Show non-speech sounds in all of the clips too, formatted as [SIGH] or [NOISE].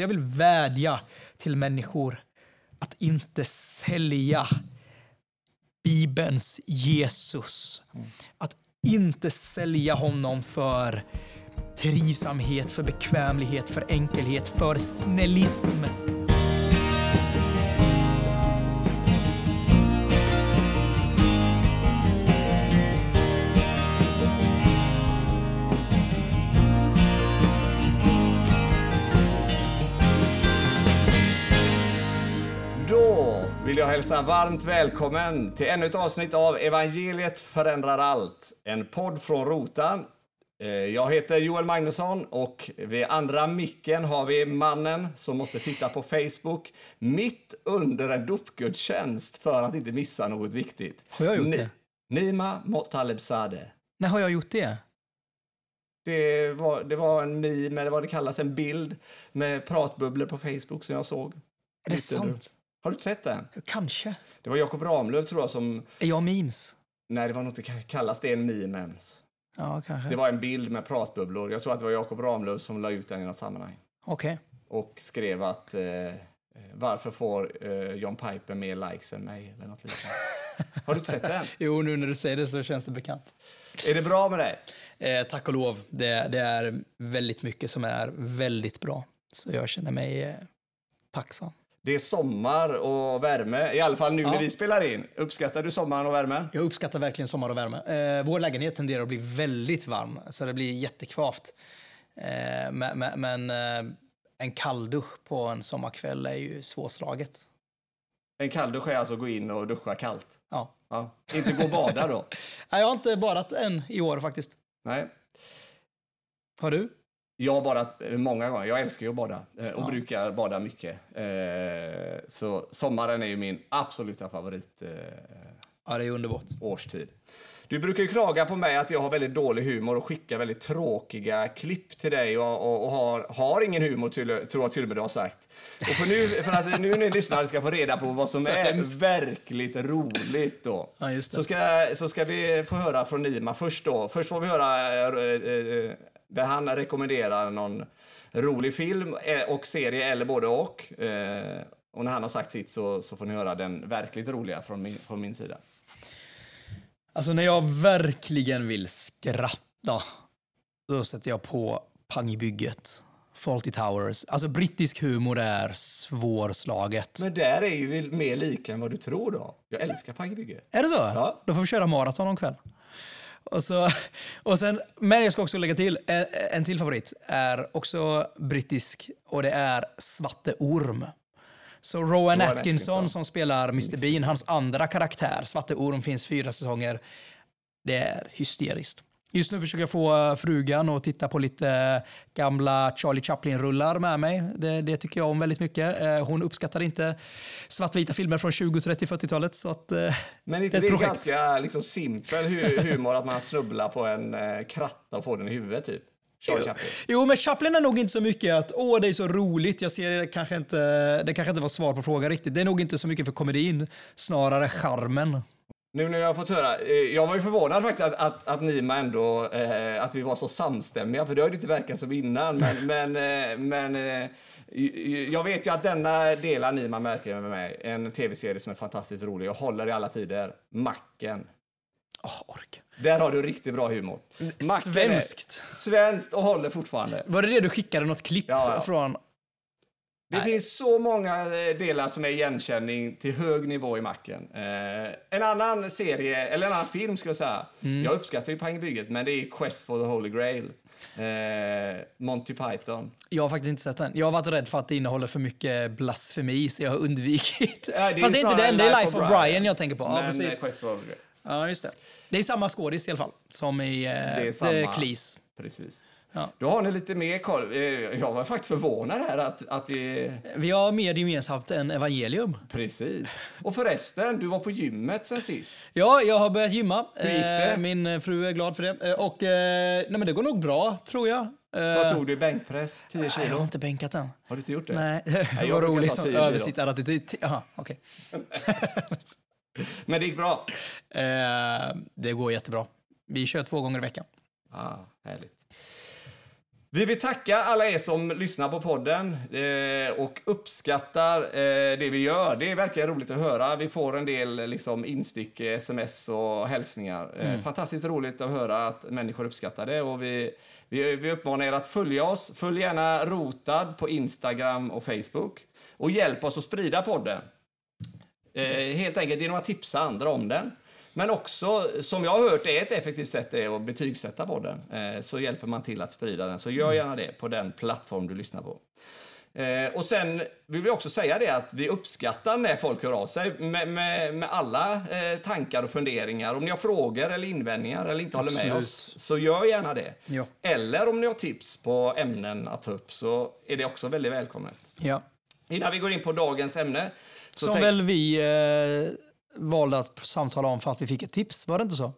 Jag vill vädja till människor att inte sälja Bibelns Jesus. Att inte sälja honom för trivsamhet, för bekvämlighet, för enkelhet, för snällism. Hälsa varmt välkommen till ännu ett avsnitt av Evangeliet förändrar allt. En podd från Rotan. Eh, Jag heter Joel Magnusson och vid andra micken har vi mannen som måste titta på Facebook mitt under en dopgudstjänst för att inte missa något viktigt. Har jag gjort Ni- det? Nima Motalebzadeh. När har jag gjort det? Det var, det var en meme, eller vad det kallas, en bild med pratbubblor på Facebook som jag såg. Är det sant? Har du inte sett den? Kanske. Det var Jakob Ramlöf tror jag som Är jag memes? Nej, det var nog inte kallas det en meme ens. Ja, kanske. Det var en bild med pratbubblor. Jag tror att det var Jakob Ramlöf som la ut den i något sammanhang. Okej. Och skrev att eh, eh, varför får eh, John Piper mer likes än mig? Eller något liknande. Har du inte sett den? [LAUGHS] Jo, nu när du säger det så känns det bekant. Är det bra med dig? Eh, tack och lov. Det, det är väldigt mycket som är väldigt bra. Så jag känner mig eh, tacksam. Det är sommar och värme, i alla fall nu Ja. när vi spelar in. Uppskattar du sommaren och värmen? Jag uppskattar verkligen sommar och värme. Eh, vår lägenhet tenderar att bli väldigt varm, så det blir jättekvavt. Eh, men eh, en kalldusch på en sommarkväll är ju svårslaget. En kalldusch är alltså att gå in och duscha kallt. Ja. Ja. Inte gå och bada då. [LAUGHS] Nej, Jag har inte badat än i år faktiskt. Nej. Har du? Jag har badat eh, många gånger. Jag älskar ju att bada eh, och Ja. brukar bada mycket. Eh, Så sommaren är ju min absoluta favorit Ja, det är underbart. årstid. Du brukar ju klaga på mig att jag har väldigt dålig humor och skickar väldigt tråkiga klipp till dig och, och, och har, har ingen humor, till, tror jag till och med du har sagt. Och för, nu, för att nu ni lyssnare ska få reda på vad som [LAUGHS] Så är hemskt. verkligt roligt då. [LAUGHS] Ja. Så ska, så ska vi få höra från Nima först då. Först får vi höra eh, eh, där han rekommenderar någon rolig film eh, och serie eller både och. Eh, Och när han har sagt sitt så, så får ni höra den verkligt roliga från min, från min sida. Alltså när jag verkligen vill skratta, då sätter jag på Pang i bygget. Fawlty Towers. Alltså brittisk humor är svårslaget. Men där är ju mer lika än vad du tror då. Jag älskar Paggebygge. Är det så? Ja. Då får vi köra maraton någon kväll. Och så, och sen, men jag ska också lägga till, en, en till favorit är också brittisk och det är Svarte Orm. Så Rowan, Atkinson, Atkinson. som spelar Mr Bean, hans andra karaktär, Svarte Orm, finns fyra säsonger. Det är hysteriskt. Just nu försöker jag få eh, frugan att titta på lite gamla Charlie Chaplin-rullar med mig. Det, det tycker jag om väldigt mycket. Eh, Hon uppskattar inte svartvita filmer från 20, 30, 40-talet. Så att, eh, Men det inte är det ett projekt. ganska liksom, simpel hu- humor att man snubblar på en eh, kratta och får den i huvudet typ. Jo, men Chaplin är nog inte så mycket att åh, det är så roligt. Jag ser det kanske inte, det kanske inte var svar på frågan riktigt. Det är nog inte så mycket för komedin, snarare charmen. Nu när jag har fått höra, eh, jag var ju förvånad faktiskt att, att, att Nima ändå, eh, att vi var så samstämmiga, för det har ju inte verkat som innan. Men, [LAUGHS] men, eh, men eh, jag vet ju att denna delar Nima märker med mig, en tv-serie som är fantastiskt rolig och håller i alla tider, Macken. Åh, ork. Där har du riktigt bra humor. Macken Svenskt. Är svenskt och håller fortfarande. Var det det du skickade något klipp Ja, ja. från? Det finns så många eh, delar som är igenkänning till hög nivå i macken. Eh, en annan serie, eller en annan film ska jag säga. Mm. Jag uppskattar ju Pang i bygget, men det är Quest for the Holy Grail. Eh, Monty Python. Jag har faktiskt inte sett den. Jag har varit rädd för att det innehåller för mycket blasfemi, så jag har undvikit. Ja, Fast det är inte den, det är Life of Brian jag tänker på. Ja, men, precis. eh, Quest for the Holy Grail. Ja, just det. Det är samma skådis i alla fall, som i eh, The. Cleese. Precis. Ja. Då har ni lite mer koll. Eh, Jag var faktiskt förvånad här att, att vi... Vi har mer gemensamt än evangelium. Precis. Och förresten, du var på gymmet sen sist. Ja, jag har börjat gymma. Hur gick det? Eh, Min eh, fru är glad för det. Och nej, men det går nog bra, tror jag. Vad tog du i bänkpress? 10 nej, Jag har kilo? inte bänkat den. Har du inte gjort det? Nej, jag [LAUGHS] ta roligt 10 som kilo. översittarattityd. Jaha, okej. [LAUGHS] Men det gick bra? Det går jättebra. Vi kör två gånger i veckan. Ah, härligt. Vi vill tacka alla er som lyssnar på podden eh, och uppskattar eh, det vi gör. Det är verkligen roligt att höra. Vi får en del liksom, instick, eh, sms och hälsningar. Eh, Fantastiskt roligt att höra att människor uppskattar det. Och vi, vi, vi uppmanar er att följa oss. Följ gärna Rotad på Instagram och Facebook. Och hjälp oss att sprida podden. Helt enkelt genom att tipsa andra om den. Men också, som jag har hört, är ett effektivt sätt är att betygsätta podden. Eh, så hjälper man till att sprida den. Så gör gärna det på den plattform du lyssnar på. Eh, och sen vill vi också säga det att vi uppskattar när folk hör av sig med, med, med alla eh, tankar och funderingar. Om ni har frågor eller invändningar eller inte håller med Absolut. oss, så gör gärna det. Ja. Eller om ni har tips på ämnen att ta upp så är det också väldigt välkommet. Ja. Innan vi går in på dagens ämne. Så Som tänk- väl vi eh, valde att samtala om för att vi fick ett tips, var det inte så?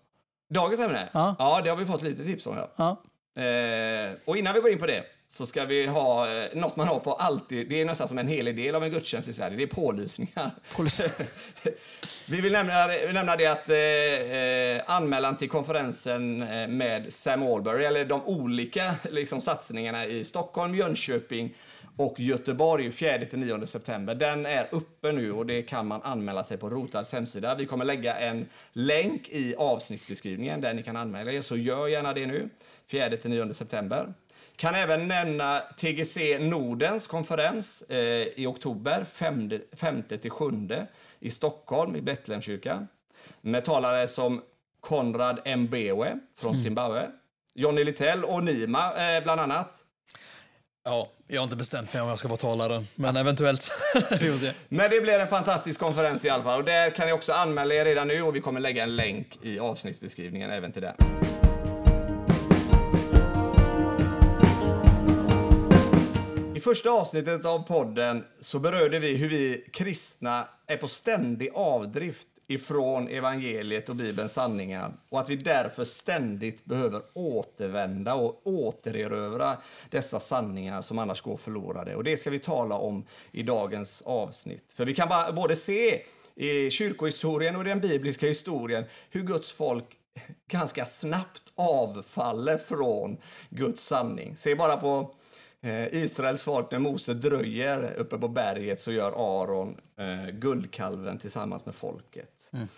Dagens ämne? Ja. ja, det har vi fått lite tips om. Ja. Ja. Eh, och innan vi går in på det så ska vi ha eh, något man har på alltid. Det är nästan som en helig del av en gudstjänst i Sverige. Det är pålysningar. [LAUGHS] vi vill nämna, nämna det att eh, eh, anmälan till konferensen eh, med Sam Albury, eller de olika liksom, satsningarna i Stockholm, Jönköping och Göteborg 4-9 september. Den är uppe nu och det kan man anmäla sig på Rotads hemsida. Vi kommer lägga en länk i avsnittsbeskrivningen där ni kan anmäla er, så gör gärna det nu. 4-9 september. Kan även nämna TGC Nordens konferens eh, i oktober, 5-7 i Stockholm i Betlehemskyrkan. Med talare som Konrad Mbewe från Zimbabwe, Johnny Littell och Nima eh, bland annat ja, jag har inte bestämt mig om jag ska vara talaren, men eventuellt. [LAUGHS] vi får se. Men det blir en fantastisk konferens i alla fall. Och där kan ni också anmäla er redan nu och vi kommer lägga en länk i avsnittsbeskrivningen även till den. I första avsnittet av podden så berörde vi hur vi kristna är på ständig avdrift ifrån evangeliet och Bibelns sanningar och att vi därför ständigt behöver återvända och återerövra dessa sanningar som annars går förlorade. Och det ska vi tala om i dagens avsnitt. För vi kan både se i kyrkohistorien och den bibliska historien hur Guds folk ganska snabbt avfaller från Guds sanning. Se bara på eh, Israels folk när Mose dröjer uppe på berget så gör Aron eh, guldkalven tillsammans med folket. Mm.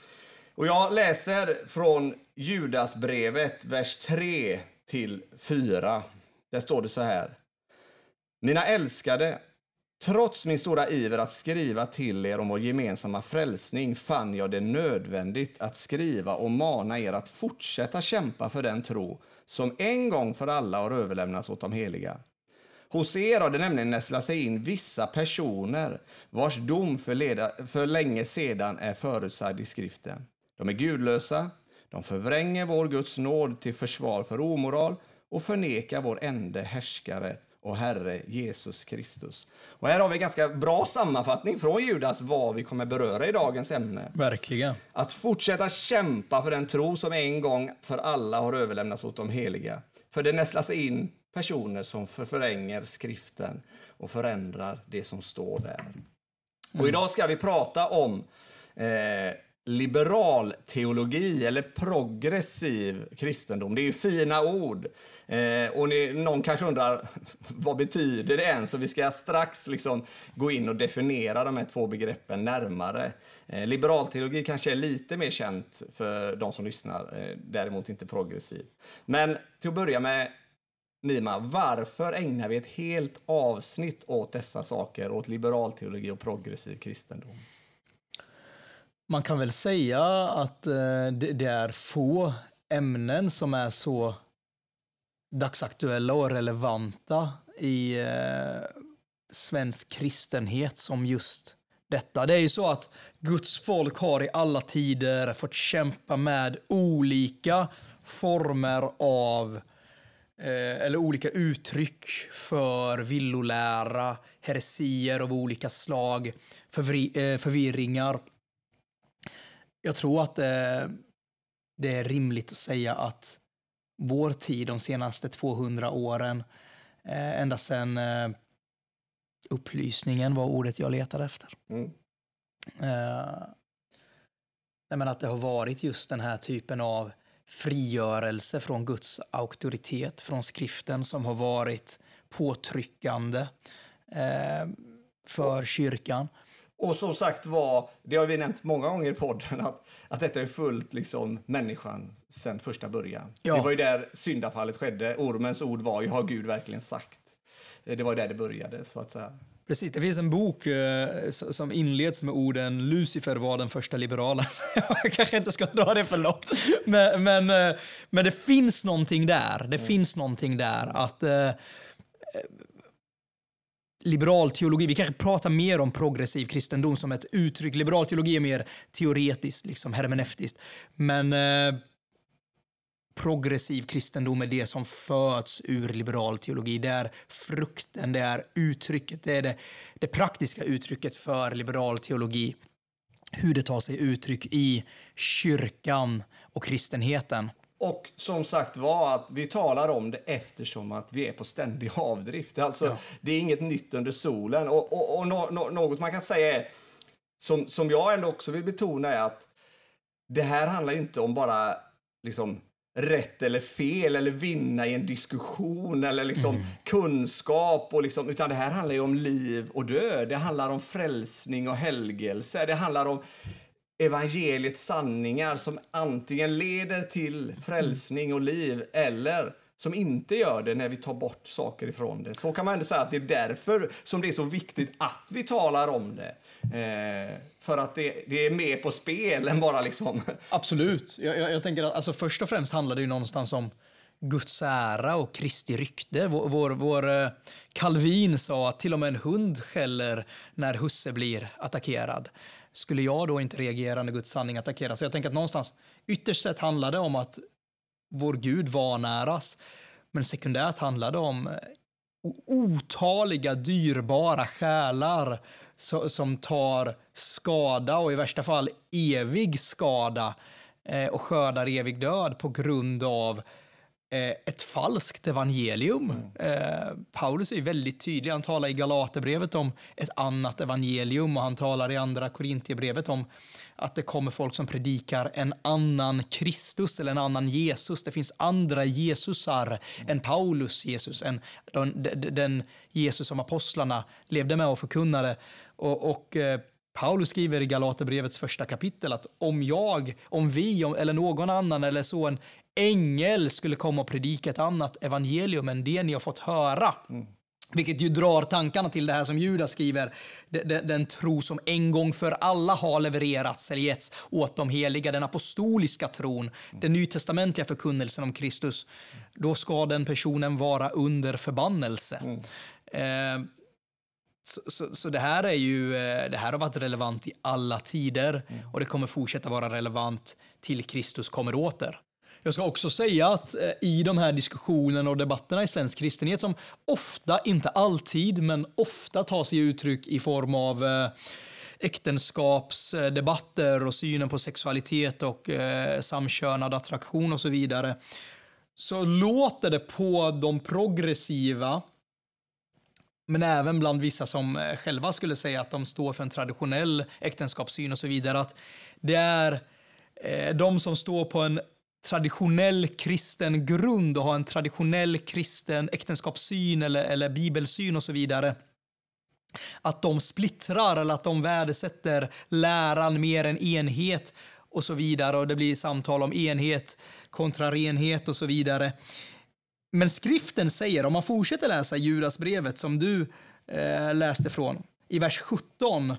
Och jag läser från Judasbrevet, vers 3 till 4. Där står det så här. Mina älskade, trots min stora iver att skriva till er om vår gemensamma frälsning fann jag det nödvändigt att skriva och mana er att fortsätta kämpa för den tro som en gång för alla har överlämnats åt de heliga. Hos er har det nämligen nästlat sig in vissa personer vars dom för, leda, för länge sedan är förutsagd i skriften. De är gudlösa, de förvränger vår Guds nåd till försvar för omoral och förnekar vår ende härskare och Herre Jesus Kristus. Och här har vi en ganska bra sammanfattning från Judas vad vi kommer beröra i dagens ämne. Verkligen. Att fortsätta kämpa för den tro som en gång för alla har överlämnats åt de heliga. För det nästlas in personer som förvränger skriften och förändrar det som står där. Och idag ska vi prata om eh, liberal teologi eller progressiv kristendom. Det är ju fina ord. Eh, och ni, någon kanske undrar [LAUGHS] vad betyder det än? Så vi ska strax liksom gå in och definiera de här två begreppen närmare. Eh, liberal teologi kanske är lite mer känt för de som lyssnar, eh, däremot inte progressiv. Men till att börja med Nima, varför ägnar vi ett helt avsnitt åt dessa saker, åt liberal teologi och progressiv kristendom? Man kan väl säga att eh, det, är få ämnen som är så dagsaktuella och relevanta i eh, svensk kristenhet som just detta. Det är ju så att Guds folk har i alla tider fått kämpa med olika former av eh, eller olika uttryck för villolära, heresier av olika slag, förvri, eh, förvirringar. Jag tror att eh, det är rimligt att säga att vår tid de senaste 200 åren, eh, ända sedan eh, upplysningen var ordet jag letade efter. Mm. Eh, men att det har varit just den här typen av frigörelse från Guds auktoritet, från skriften som har varit påtryckande eh, för kyrkan. Och som sagt var, det har vi nämnt många gånger i podden, att, att detta är fullt liksom människan sedan första början. Ja. Det var ju där syndafallet skedde. Ormens ord var ju, har Gud verkligen sagt? Det var där det började, så att säga. Precis, det finns en bok eh, som inleds med orden Lucifer var den första liberalen. [LAUGHS] Jag kanske inte ska dra det för långt. Men, men, eh, men det finns någonting där. Det finns någonting där att eh, eh, liberal teologi, vi kanske pratar mer om progressiv kristendom som ett uttryck. Liberal teologi är mer teoretiskt, liksom hermeneutiskt. Men eh, progressiv kristendom är det som föds ur liberal teologi. Det är frukten, det är uttrycket, det är det, det praktiska uttrycket för liberal teologi. Hur det tar sig uttryck i kyrkan och kristenheten. Och som sagt var att vi talar om det eftersom att vi är på ständig avdrift. Alltså, Ja. Det är inget nytt under solen. Och, och, och nå, nå, något man kan säga är, som, som jag ändå också vill betona är att det här handlar inte om bara liksom rätt eller fel eller vinna i en diskussion eller liksom kunskap och liksom, utan det här handlar ju om liv och död. Det handlar om frälsning och helgelse. Det handlar om evangeliets sanningar som antingen leder till frälsning och liv eller som inte gör det när vi tar bort saker ifrån det. Så kan man ändå säga att det är därför som det är så viktigt att vi talar om det. Eh, för att det, det är mer på spel än bara liksom... Absolut. Jag, jag, jag tänker att alltså, först och främst handlar det ju någonstans om Guds ära och Kristi rykte. Vår, vår, vår eh, Calvin sa att till och med en hund skäller när husse blir attackerad. Skulle jag då inte reagera när Guds sanning attackeras? Så jag tänker att någonstans ytterst sett handlar det om att vår Gud vanäras. Men sekundärt handlar det om eh, otaliga dyrbara själar som tar skada och i värsta fall evig skada eh, och skördar evig död på grund av eh, ett falskt evangelium. Eh, Paulus är väldigt tydlig. Han talar i Galaterbrevet om ett annat evangelium och han talar i andra Korintierbrevet om att det kommer folk som predikar en annan Kristus eller en annan Jesus. Det finns andra Jesusar än Paulus Jesus, än den, den, Jesus som apostlarna levde med och förkunnade. Och, och eh, Paulus skriver i Galaterbrevets första kapitel att om jag, om vi om, eller någon annan eller så en ängel skulle komma och predika ett annat evangelium än det ni har fått höra. Vilket ju drar tankarna till det här som Judas skriver, den, den, tro som en gång för alla har levererats eller getts åt de heliga, den apostoliska tron, den nytestamentliga förkunnelsen om Kristus. Då ska den personen vara under förbannelse. Eh, så, så, så det här är ju, eh, det här har varit relevant i alla tider och det kommer fortsätta vara relevant till Kristus kommer åter. Jag ska också säga att eh, i de här diskussionerna och debatterna i svensk kristenhet som ofta, inte alltid, men ofta tar sig uttryck i form av eh, äktenskapsdebatter och synen på sexualitet och eh, samkönad attraktion och så vidare så låter det på de progressiva men även bland vissa som eh, själva skulle säga att de står för en traditionell äktenskapssyn och så vidare, att det är eh, de som står på en traditionell kristen grund och ha en traditionell kristen äktenskapssyn eller, eller bibelsyn och så vidare, att de splittrar eller att de värdesätter läran mer än enhet och så vidare och det blir samtal om enhet kontra renhet och så vidare. Men skriften säger, om man fortsätter läsa Judasbrevet som du eh, läste från, i vers 17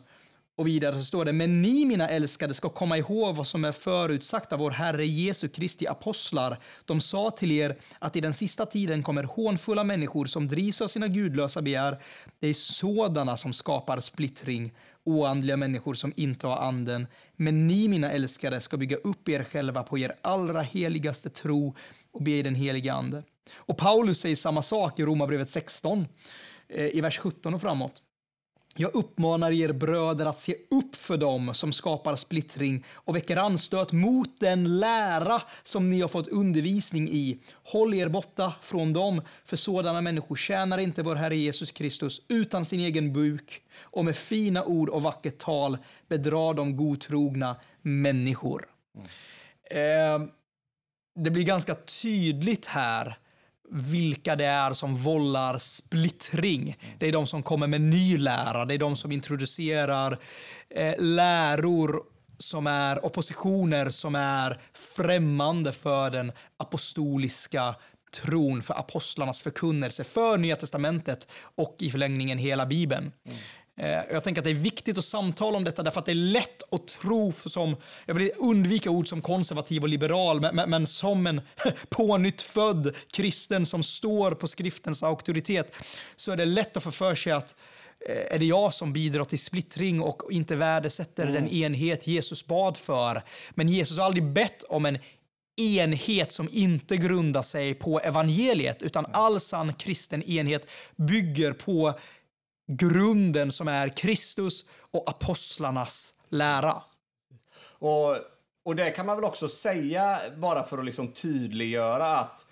och vidare så står det, men ni mina älskade ska komma ihåg vad som är förutsagt av vår Herre Jesu Kristi apostlar. De sa till er att i den sista tiden kommer hånfulla människor som drivs av sina gudlösa begär. Det är sådana som skapar splittring, oandliga människor som inte har anden. Men ni mina älskade ska bygga upp er själva på er allra heligaste tro och be i den heliga ande. Och Paulus säger samma sak i Romarbrevet 16, eh, i vers 17 och framåt. Jag uppmanar er bröder att se upp för dem som skapar splittring och väcker anstöt mot den lära som ni har fått undervisning i. Håll er borta från dem, för sådana människor tjänar inte vår Herre Jesus Kristus utan sin egen buk och med fina ord och vackert tal bedrar de godtrogna människor. Mm. Eh, det blir ganska tydligt här vilka det är som vållar splittring. Det är de som kommer med ny lära, det är de som introducerar eh, läror som är oppositioner som är främmande för den apostoliska tron, för apostlarnas förkunnelse, för Nya Testamentet och i förlängningen hela Bibeln. Mm. Jag tänker att det är viktigt att samtala om detta därför att det är lätt att tro som, jag vill undvika ord som konservativ och liberal, men, men, men som en [LAUGHS] pånyttfödd kristen som står på skriftens auktoritet så är det lätt att få för sig att är det jag som bidrar till splittring och inte värdesätter mm. den enhet Jesus bad för. Men Jesus har aldrig bett om en enhet som inte grundar sig på evangeliet, utan all sann kristen enhet bygger på grunden som är Kristus och apostlarnas lära. Och, och det kan man väl också säga, bara för att liksom tydliggöra, att,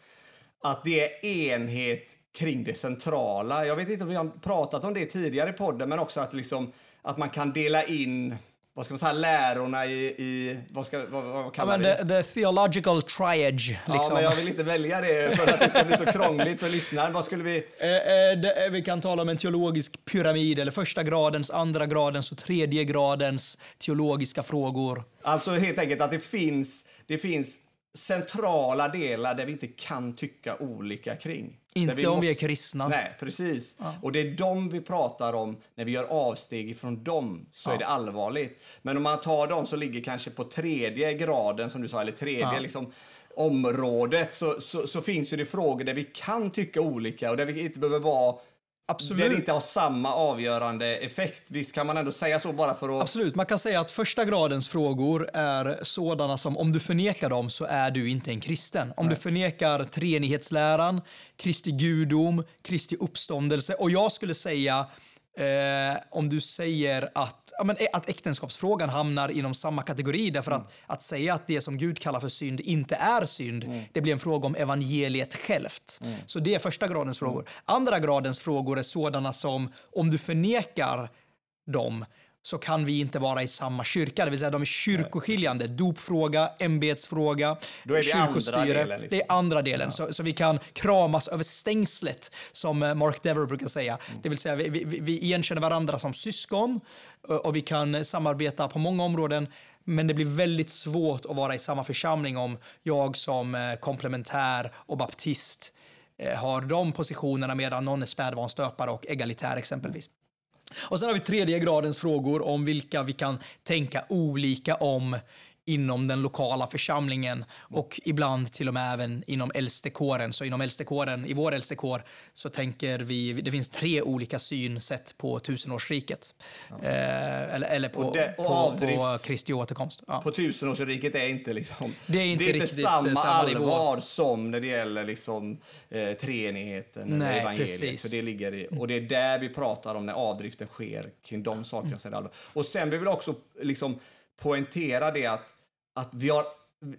att det är enhet kring det centrala. Jag vet inte om vi har pratat om det tidigare i podden, men också att, liksom, att man kan dela in vad ska man säga, lärorna i, i vad, ska, vad, vad kallar ja, the, the theological triage. Liksom. Ja, men jag vill inte välja det för att det ska bli så krångligt för lyssnaren. Vad skulle vi... Eh, eh, det, vi kan tala om en teologisk pyramid, eller första gradens, andra gradens och tredje gradens teologiska frågor. Alltså helt enkelt att det finns, det finns centrala delar där vi inte kan tycka olika kring. Inte vi om måste... vi är kristna. Nej, precis. Ja. Och det är dem vi pratar om. När vi gör avsteg ifrån dem så ja. är det allvarligt. Men om man tar dem som ligger kanske på tredje graden, som du sa, eller tredje ja. liksom, området, så, så, så, finns det frågor där vi kan tycka olika och där vi inte behöver vara Absolut. Där det inte har samma avgörande effekt. Visst kan man ändå säga så bara för att... Absolut, man kan säga att första gradens frågor är sådana som om du förnekar dem så är du inte en kristen. Om Nej. du förnekar treenighetsläran, Kristi gudom, Kristi uppståndelse och jag skulle säga Eh, om du säger att, ja, men, eh, att äktenskapsfrågan hamnar inom samma kategori därför mm. att, att säga att det som Gud kallar för synd inte är synd, mm. det blir en fråga om evangeliet självt. Mm. Så det är första gradens frågor. Mm. Andra gradens frågor är sådana som om du förnekar dem så kan vi inte vara i samma kyrka. Det vill säga de är kyrkoskiljande. Dopfråga, ämbetsfråga, kyrkostyre. Delen, liksom. Det är andra delen. Ja. Så, så, vi kan kramas över stängslet, som eh, Mark Dever brukar säga. Mm. Det vill säga vi, vi, vi igenkänner varandra som syskon och vi kan samarbeta på många områden. Men det blir väldigt svårt att vara i samma församling om jag som eh, komplementär och baptist eh, har de positionerna medan någon är spädbarnsdöpare och egalitär exempelvis. Och sen har vi tredje gradens frågor om vilka vi kan tänka olika om inom den lokala församlingen och ibland till och med även inom äldstekåren. Så inom äldstekåren, i vår äldstekår, så tänker vi, det finns tre olika synsätt på tusenårsriket. Ja. Eh, eller, eller på, det, på, på Kristi återkomst. Ja. På tusenårsriket är inte liksom, det är inte, det är inte samma, samma allvar nivå. som när det gäller liksom, eh, treenigheten Nej, eller evangeliet. Precis. För det ligger i, och det är där vi pratar om när avdriften sker kring de sakerna. Mm. Och sen vill vi också liksom poängtera det att att vi har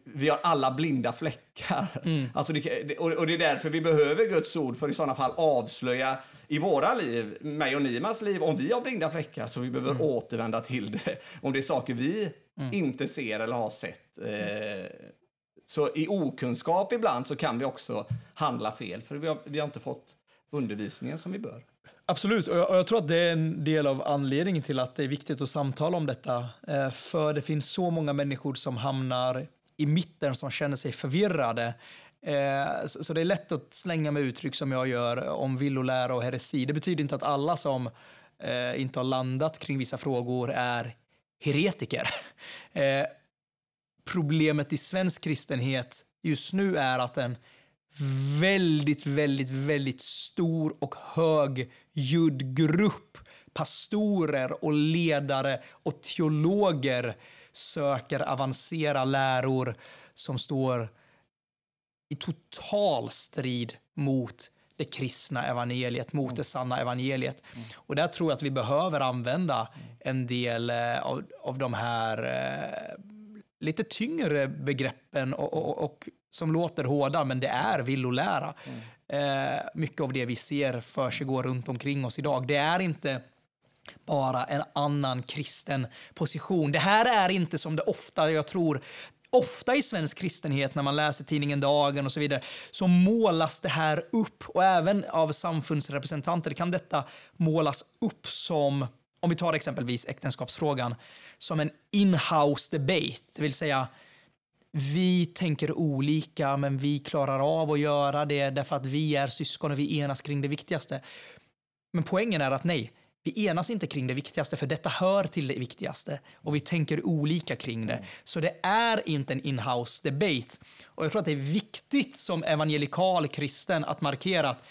vi har alla blinda fläckar. Mm. Alltså det, och det är därför vi behöver Guds ord för i sådana fall avslöja i våra liv, mig och Nimas liv, om vi har blinda fläckar så vi behöver mm. återvända till det. Om det är saker vi mm. inte ser eller har sett. Eh, så i okunskap ibland så kan vi också handla fel för vi har, vi har inte fått undervisningen som vi bör. Absolut, och jag, och jag, tror att det är en del av anledningen till att det är viktigt att samtala om detta. Eh, för det finns så många människor som hamnar i mitten som känner sig förvirrade. Eh, så, så, det är lätt att slänga med uttryck som jag gör om villolära och heresi. Det betyder inte att alla som eh, inte har landat kring vissa frågor är heretiker. [LAUGHS] Eh, problemet i svensk kristenhet just nu är att den väldigt, väldigt, väldigt stor och högljudd grupp pastorer och ledare och teologer söker avancera läror som står i total strid mot det kristna evangeliet, mot det sanna evangeliet. Mm. Och där tror jag att vi behöver använda en del eh, av, av de här eh, lite tyngre begreppen och, och, och som låter hårda, men det är villolära. Mm. Eh, mycket av det vi ser för sig går runt omkring oss idag. Det är inte bara en annan kristen position. Det här är inte som det ofta, jag tror, ofta i svensk kristenhet när man läser tidningen Dagen och så vidare så målas det här upp och även av samfundsrepresentanter kan detta målas upp som, om vi tar exempelvis äktenskapsfrågan, som en in-house debate, det vill säga vi tänker olika men vi klarar av att göra det därför att vi är syskon och vi enas kring det viktigaste. Men poängen är att nej, vi enas inte kring det viktigaste för detta hör till det viktigaste och vi tänker olika kring det. Så det är inte en in-house debate. Och jag tror att det är viktigt som evangelikal kristen att markera att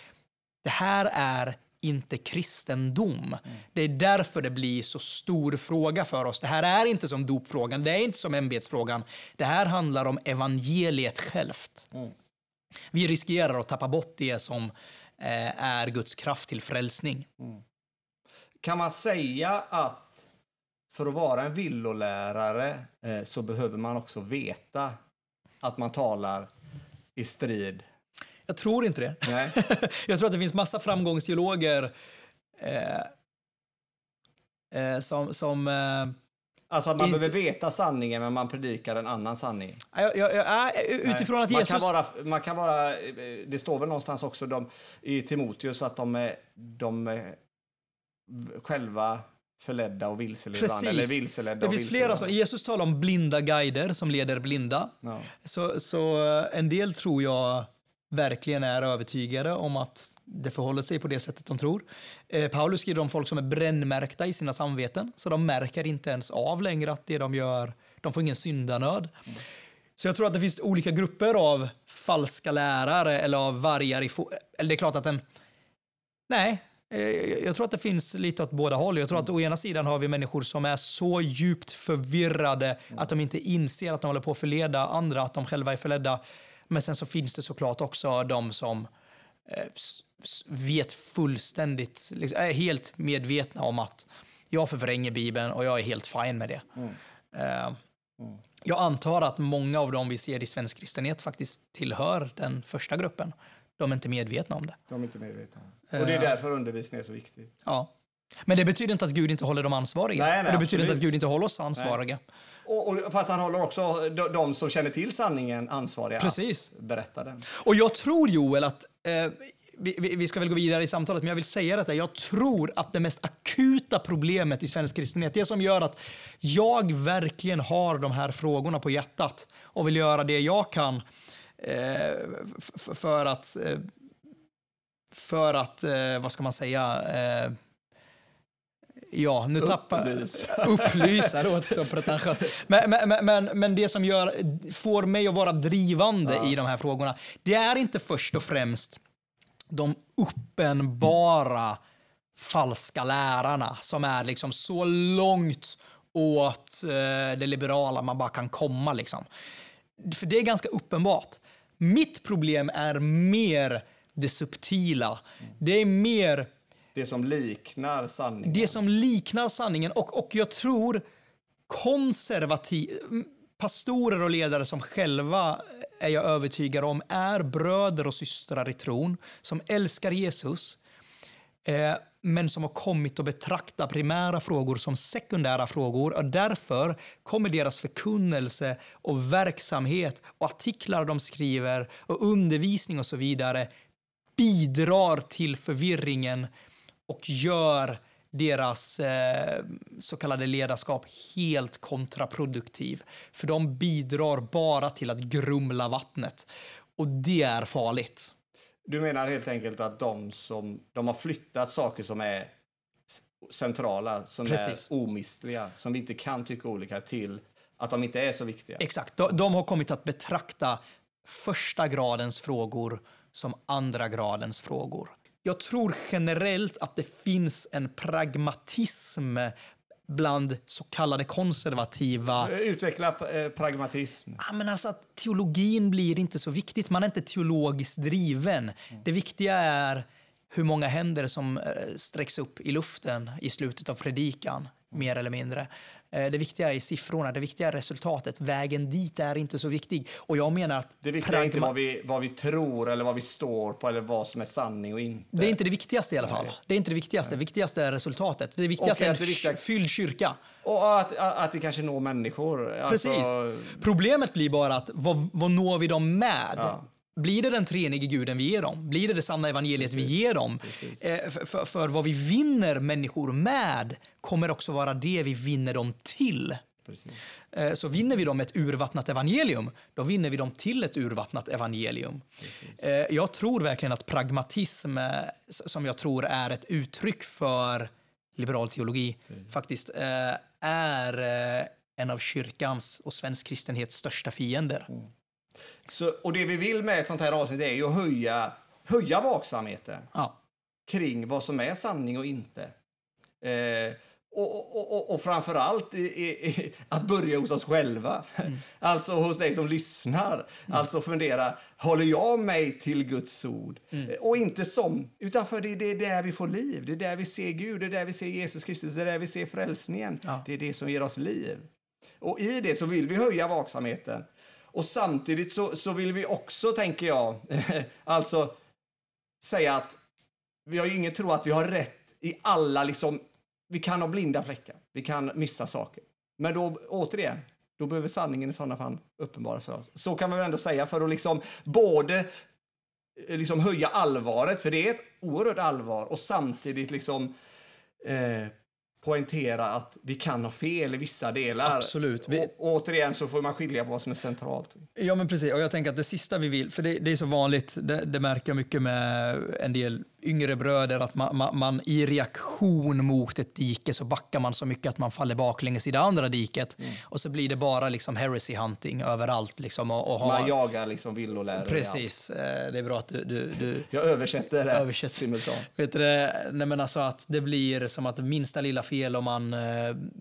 det här är inte kristendom. Mm. Det är därför det blir så stor fråga för oss. Det här är inte som dopfrågan, det är inte som ämbetsfrågan. Det här handlar om evangeliet självt. Mm. Vi riskerar att tappa bort det som eh, är Guds kraft till frälsning. Mm. Kan man säga att för att vara en villolärare eh, så behöver man också veta att man talar i strid jag tror inte det. Nej. [LAUGHS] jag tror att det finns massa framgångsteologer eh, eh, som... som eh, Alltså att man inte... behöver veta sanningen men man predikar en annan sanning. Jag, jag, jag, utifrån Nej. att Jesus... Man kan, vara, man kan vara, det står väl någonstans också de, i Timoteus att de, de själva förledda och vilseledda. Precis. Eller vilseledda det finns flera sådana. Jesus talar om blinda guider som leder blinda. Ja. Så, så en del tror jag verkligen är övertygade om att det förhåller sig på det sättet de tror. Eh, Paulus skriver om folk som är brännmärkta i sina samveten, så de märker inte ens av längre att det de gör, de får ingen syndanöd. Mm. Så jag tror att det finns olika grupper av falska lärare eller av vargar i... Eller det är klart att en... Nej, eh, jag tror att det finns lite åt båda håll. Jag tror att å ena sidan har vi människor som är så djupt förvirrade mm. att de inte inser att de håller på att förleda andra, att de själva är förledda. Men sen så finns det såklart också de som eh, vet fullständigt, liksom, är helt medvetna om att jag förvränger Bibeln och jag är helt fine med det. Mm. Uh, mm. Jag antar att många av dem vi ser i svensk kristenhet faktiskt tillhör den första gruppen. De är inte medvetna om det. De är inte medvetna. Och det är därför undervisning är så viktig. Ja. Men det betyder inte att Gud inte håller dem ansvariga. Nej, nej, och det betyder inte att Gud inte håller oss ansvariga. Och, och, fast han håller också de, de, som känner till sanningen ansvariga Precis. att berätta den. Och jag tror Joel att eh, vi, vi, ska väl gå vidare i samtalet, men jag vill säga detta. Jag tror att det mest akuta problemet i svensk kristenhet, det som gör att jag verkligen har de här frågorna på hjärtat och vill göra det jag kan eh, för att, eh, för att, eh, vad ska man säga, eh, Ja, nu tappar... Upplysa. Upplysa, det låter så pretentiöst. Men, men, men, men, det som gör, får mig att vara drivande ja. i de här frågorna, det är inte först och främst de uppenbara falska lärarna som är liksom så långt åt eh, det liberala man bara kan komma. Liksom. För det är ganska uppenbart. Mitt problem är mer det subtila. Det är mer det som liknar sanningen. Det som liknar sanningen. Och, och jag tror konservativ, mm, pastorer och ledare som själva är jag övertygad om är bröder och systrar i tron, som älskar Jesus, eh, men som har kommit att betrakta primära frågor som sekundära frågor och därför kommer deras förkunnelse och verksamhet och artiklar de skriver och undervisning och så vidare bidrar till förvirringen och gör deras eh, så kallade ledarskap helt kontraproduktiv. För de bidrar bara till att grumla vattnet. Och det är farligt. Du menar helt enkelt att de som de har flyttat saker som är centrala, som Precis. är omistliga, som vi inte kan tycka olika till att de inte är så viktiga. Exakt. De, de har kommit att betrakta första gradens frågor som andra gradens frågor. Jag tror generellt att det finns en pragmatism bland så kallade konservativa... Utveckla eh, pragmatism. Ja, men alltså att teologin blir inte så viktigt. Man är inte teologiskt driven. Mm. Det viktiga är hur många händer som eh, sträcks upp i luften i slutet av predikan, mer eller mindre. Eh, det viktiga är siffrorna, det viktiga är resultatet. Vägen dit är inte så viktig. Och jag menar att... Det viktiga är inte vad vi, vad vi tror eller vad vi står på eller vad som är sanning och inte. Det är inte det viktigaste i alla fall. Nej. Det är inte det viktigaste. Det viktigaste är resultatet. Det viktigaste är en viktiga... fylld kyrka. Och att, att, att vi kanske når människor. Precis. Alltså... Problemet blir bara att vad, vad når vi dem med? Ja. Blir det den treenige guden vi ger dem? Blir det det sanna evangeliet Precis. vi ger dem? Eh, för, för, för, vad vi vinner människor med kommer också vara det vi vinner dem till. Eh, så vinner vi dem ett urvattnat evangelium, då vinner vi dem till ett urvattnat evangelium. Eh, jag tror verkligen att pragmatism, eh, som jag tror är ett uttryck för liberal teologi, Precis. faktiskt eh, är eh, en av kyrkans och svensk kristenhets största fiender. Mm. Så, och det vi vill med ett sånt här avsnitt är ju att höja, höja vaksamheten ja. kring vad som är sanning och inte. Eh, och, och, och, och framför allt i, i, att börja hos oss själva. Mm. [LAUGHS] Alltså hos dig som lyssnar. Mm. Alltså fundera, håller jag mig till Guds ord? Mm. Och inte som, utan för det, det är där vi får liv. Det är där vi ser Gud, det är där vi ser Jesus Kristus, det är där vi ser frälsningen. Ja. Det är det som ger oss liv. Och i det så vill vi höja vaksamheten. Och samtidigt så, så vill vi också, tänker jag, [LAUGHS] alltså säga att vi har ju ingen tro att vi har rätt i alla liksom, vi kan ha blinda fläckar, vi kan missa saker. Men då, återigen, då behöver sanningen i sådana fall uppenbaras för oss. Så kan man väl ändå säga för att liksom både eh, liksom höja allvaret, för det är ett oerhört allvar, och samtidigt liksom eh, poängtera att vi kan ha fel i vissa delar. Absolut. Vi... Och, återigen så får man skilja på vad som är centralt. Ja, men precis. Och jag tänker att det sista vi vill, för det, det är så vanligt, det, det, märker jag mycket med en del yngre bröder, att man, man, man, i reaktion mot ett dike så backar man så mycket att man faller baklänges i det andra diket. Mm. Och så blir det bara liksom heresy hunting överallt. Liksom, och, och man jagar liksom villolärare. Precis. Eh, det är bra att du... du, du jag översätter det översätter. simultant. Vet du, nej, men alltså att det blir som att minsta lilla fel om man eh,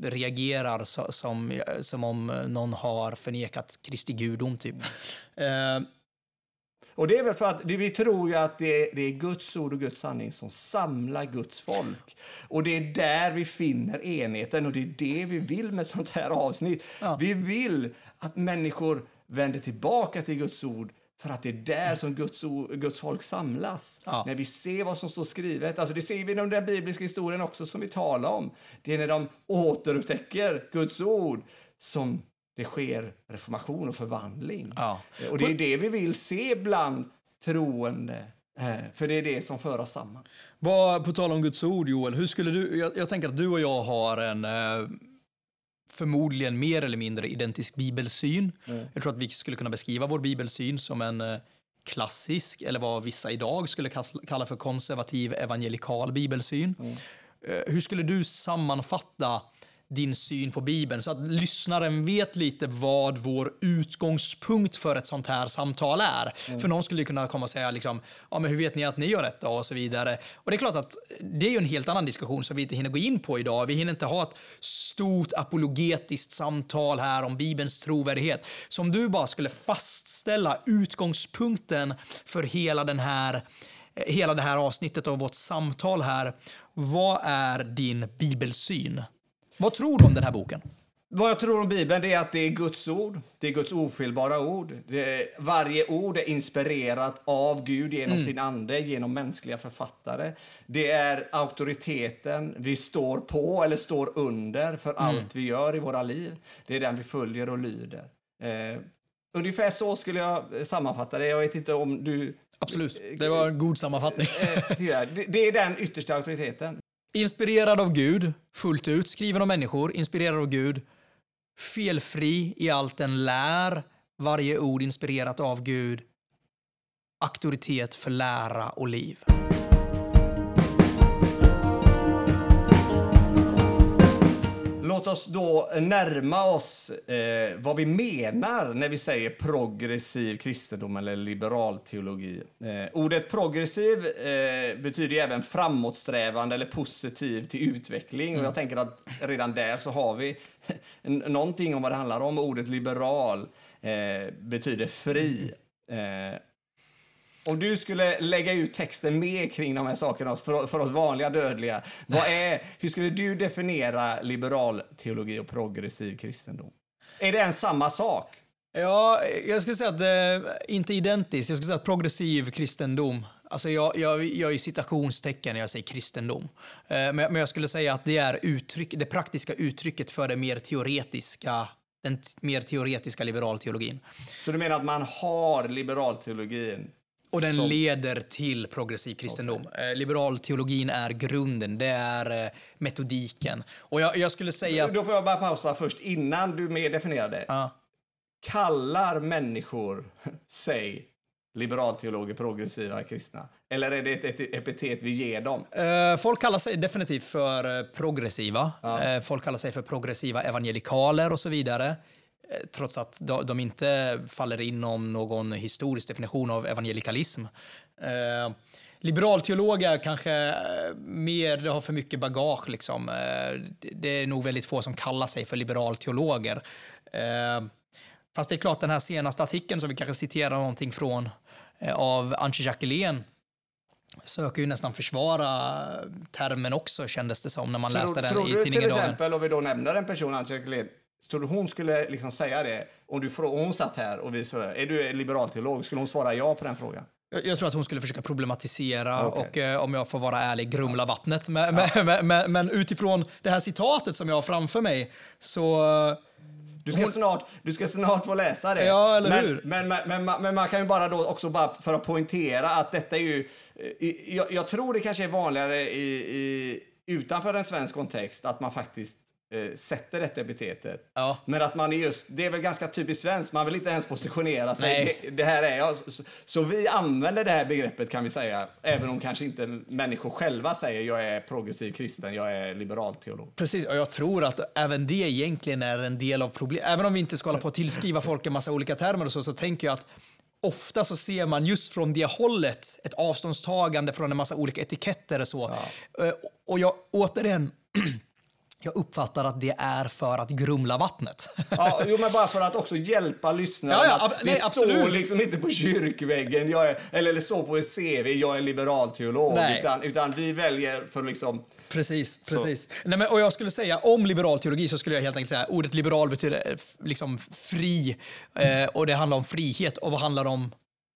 reagerar så, som, som om någon har förnekat Kristi gudom. Typ. Eh, och det är väl för att vi tror ju att det är, det är Guds ord och Guds sanning som samlar Guds folk. Och det är där vi finner enheten och det är det vi vill med sånt här avsnitt. Ja. Vi vill att människor vänder tillbaka till Guds ord för att det är där som Guds, Guds folk samlas. Ja. När vi ser vad som står skrivet. Alltså det ser vi i den bibliska historien också som vi talar om. Det är när de återupptäcker Guds ord som det sker reformation och förvandling. Ja. Och det är det vi vill se bland troende. Eh, för det är det som för oss samman. Vad, på tal om Guds ord, Joel, hur skulle du, jag, jag tänker att du och jag har en eh, förmodligen mer eller mindre identisk bibelsyn. Mm. Jag tror att vi skulle kunna beskriva vår bibelsyn som en eh, klassisk, eller vad vissa idag skulle kalla för konservativ evangelikal bibelsyn. Mm. Hur skulle du sammanfatta din syn på Bibeln så att lyssnaren vet lite vad vår utgångspunkt för ett sånt här samtal är. Mm. För någon skulle kunna komma och säga liksom, ja men hur vet ni att ni gör detta och så vidare. Och det är klart att det är ju en helt annan diskussion som vi inte hinner gå in på idag. Vi hinner inte ha ett stort apologetiskt samtal här om Bibelns trovärdighet. Så om du bara skulle fastställa utgångspunkten för hela den här hela det här avsnittet av vårt samtal här. Vad är din bibelsyn? Vad tror du om den här boken? Vad jag tror om Bibeln är att det är Guds ord. Det är Guds ofelbara ord. Är, varje ord är inspirerat av Gud genom mm. sin ande, genom mänskliga författare. Det är auktoriteten vi står på eller står under för mm. allt vi gör i våra liv. Det är den vi följer och lyder. Eh, ungefär så skulle jag sammanfatta det. Jag vet inte om du... Absolut, det var en god sammanfattning. Eh, det är den yttersta auktoriteten. Inspirerad av Gud, fullt ut, skriven av människor, inspirerad av Gud, felfri i allt den lär, varje ord inspirerat av Gud, auktoritet för lära och liv. Låt oss då närma oss eh, vad vi menar när vi säger progressiv kristendom eller liberal teologi. Eh, ordet progressiv eh, betyder även framåtsträvande eller positiv till utveckling. Mm. Och jag tänker att redan där så har vi [LAUGHS] någonting om vad det handlar om. Ordet liberal eh, betyder fri. Eh, Om du skulle lägga ut texten mer kring de här sakerna för, för oss vanliga dödliga, vad är, hur skulle du definiera liberal teologi och progressiv kristendom? Är det en samma sak? Ja, jag skulle säga att det är inte identiskt. Jag skulle säga att progressiv kristendom Alltså jag, jag, jag är citationstecken när jag säger kristendom. Eh, men, men jag skulle säga att det är uttryck, det praktiska uttrycket för det mer teoretiska, den mer teoretiska liberalteologin. Så du menar att man har liberalteologin och den som... leder till progressiv kristendom. Okay. Eh, liberalteologin är grunden, det är eh, metodiken. Och jag, jag, skulle säga att... Då får jag bara pausa först, innan du mer definierar det. Uh. Kallar människor [LAUGHS] sig liberalteologer, progressiva kristna? Eller är det ett, epitet vi ger dem? Uh, folk kallar sig definitivt för progressiva. Ja. Uh, folk kallar sig för progressiva evangelikaler och så vidare. Uh, trots att de, inte faller inom någon historisk definition av evangelikalism. Liberalteologer kanske mer, det har för mycket bagage liksom. Det är nog väldigt få som kallar sig för liberalteologer. Fast det är klart den här senaste artikeln som vi kanske citerar någonting från Eh, av Antje Jackelén söker ju nästan försvara termen också kändes det som när man tror, läste den tror i tidningen till exempel, om vi då nämner en person, Antje Jackelén, Du hon skulle liksom säga det? Om, du, om hon satt här och vi så, är du liberalteolog, skulle hon svara ja på den frågan? Jag, tror att hon skulle försöka problematisera okay. och eh, om jag får vara ärlig, grumla vattnet. Men, ja. men, men, men, utifrån det här citatet som jag har framför mig så du ska, hon... snart, du ska snart få läsa det. Ja, eller men, hur? Men, men, men, men, man kan ju bara då också bara för att poängtera att detta är ju... Jag, jag tror det kanske är vanligare i, i, utanför en svensk kontext att man faktiskt eh, sätter detta epitetet. Ja. Men att man är just, det är väl ganska typiskt svenskt, man vill inte ens positionera sig. Det, det, här är jag. Så, så, vi använder det här begreppet kan vi säga, även om kanske inte människor själva säger jag är progressiv kristen, jag är liberal teolog. Precis, och jag tror att även det egentligen är en del av problemet. Även om vi inte ska hålla på att tillskriva folk en massa olika termer och så, så tänker jag att ofta så ser man just från det hållet ett avståndstagande från en massa olika etiketter och så. Ja. Eh, och jag återigen [CLEARS THROAT] jag uppfattar att det är för att grumla vattnet. Ja, jo, men bara för att också hjälpa lyssnarna. Ja, ja, ab- det nej, står liksom inte på kyrkväggen, jag är, eller det står på ett CV, jag är liberalteolog. Utan, utan vi väljer för liksom... Precis, precis. Nej, men, och jag skulle säga om liberal teologi så skulle jag helt enkelt säga ordet liberal betyder eh, liksom fri. Eh, och det handlar om frihet. Och vad handlar det om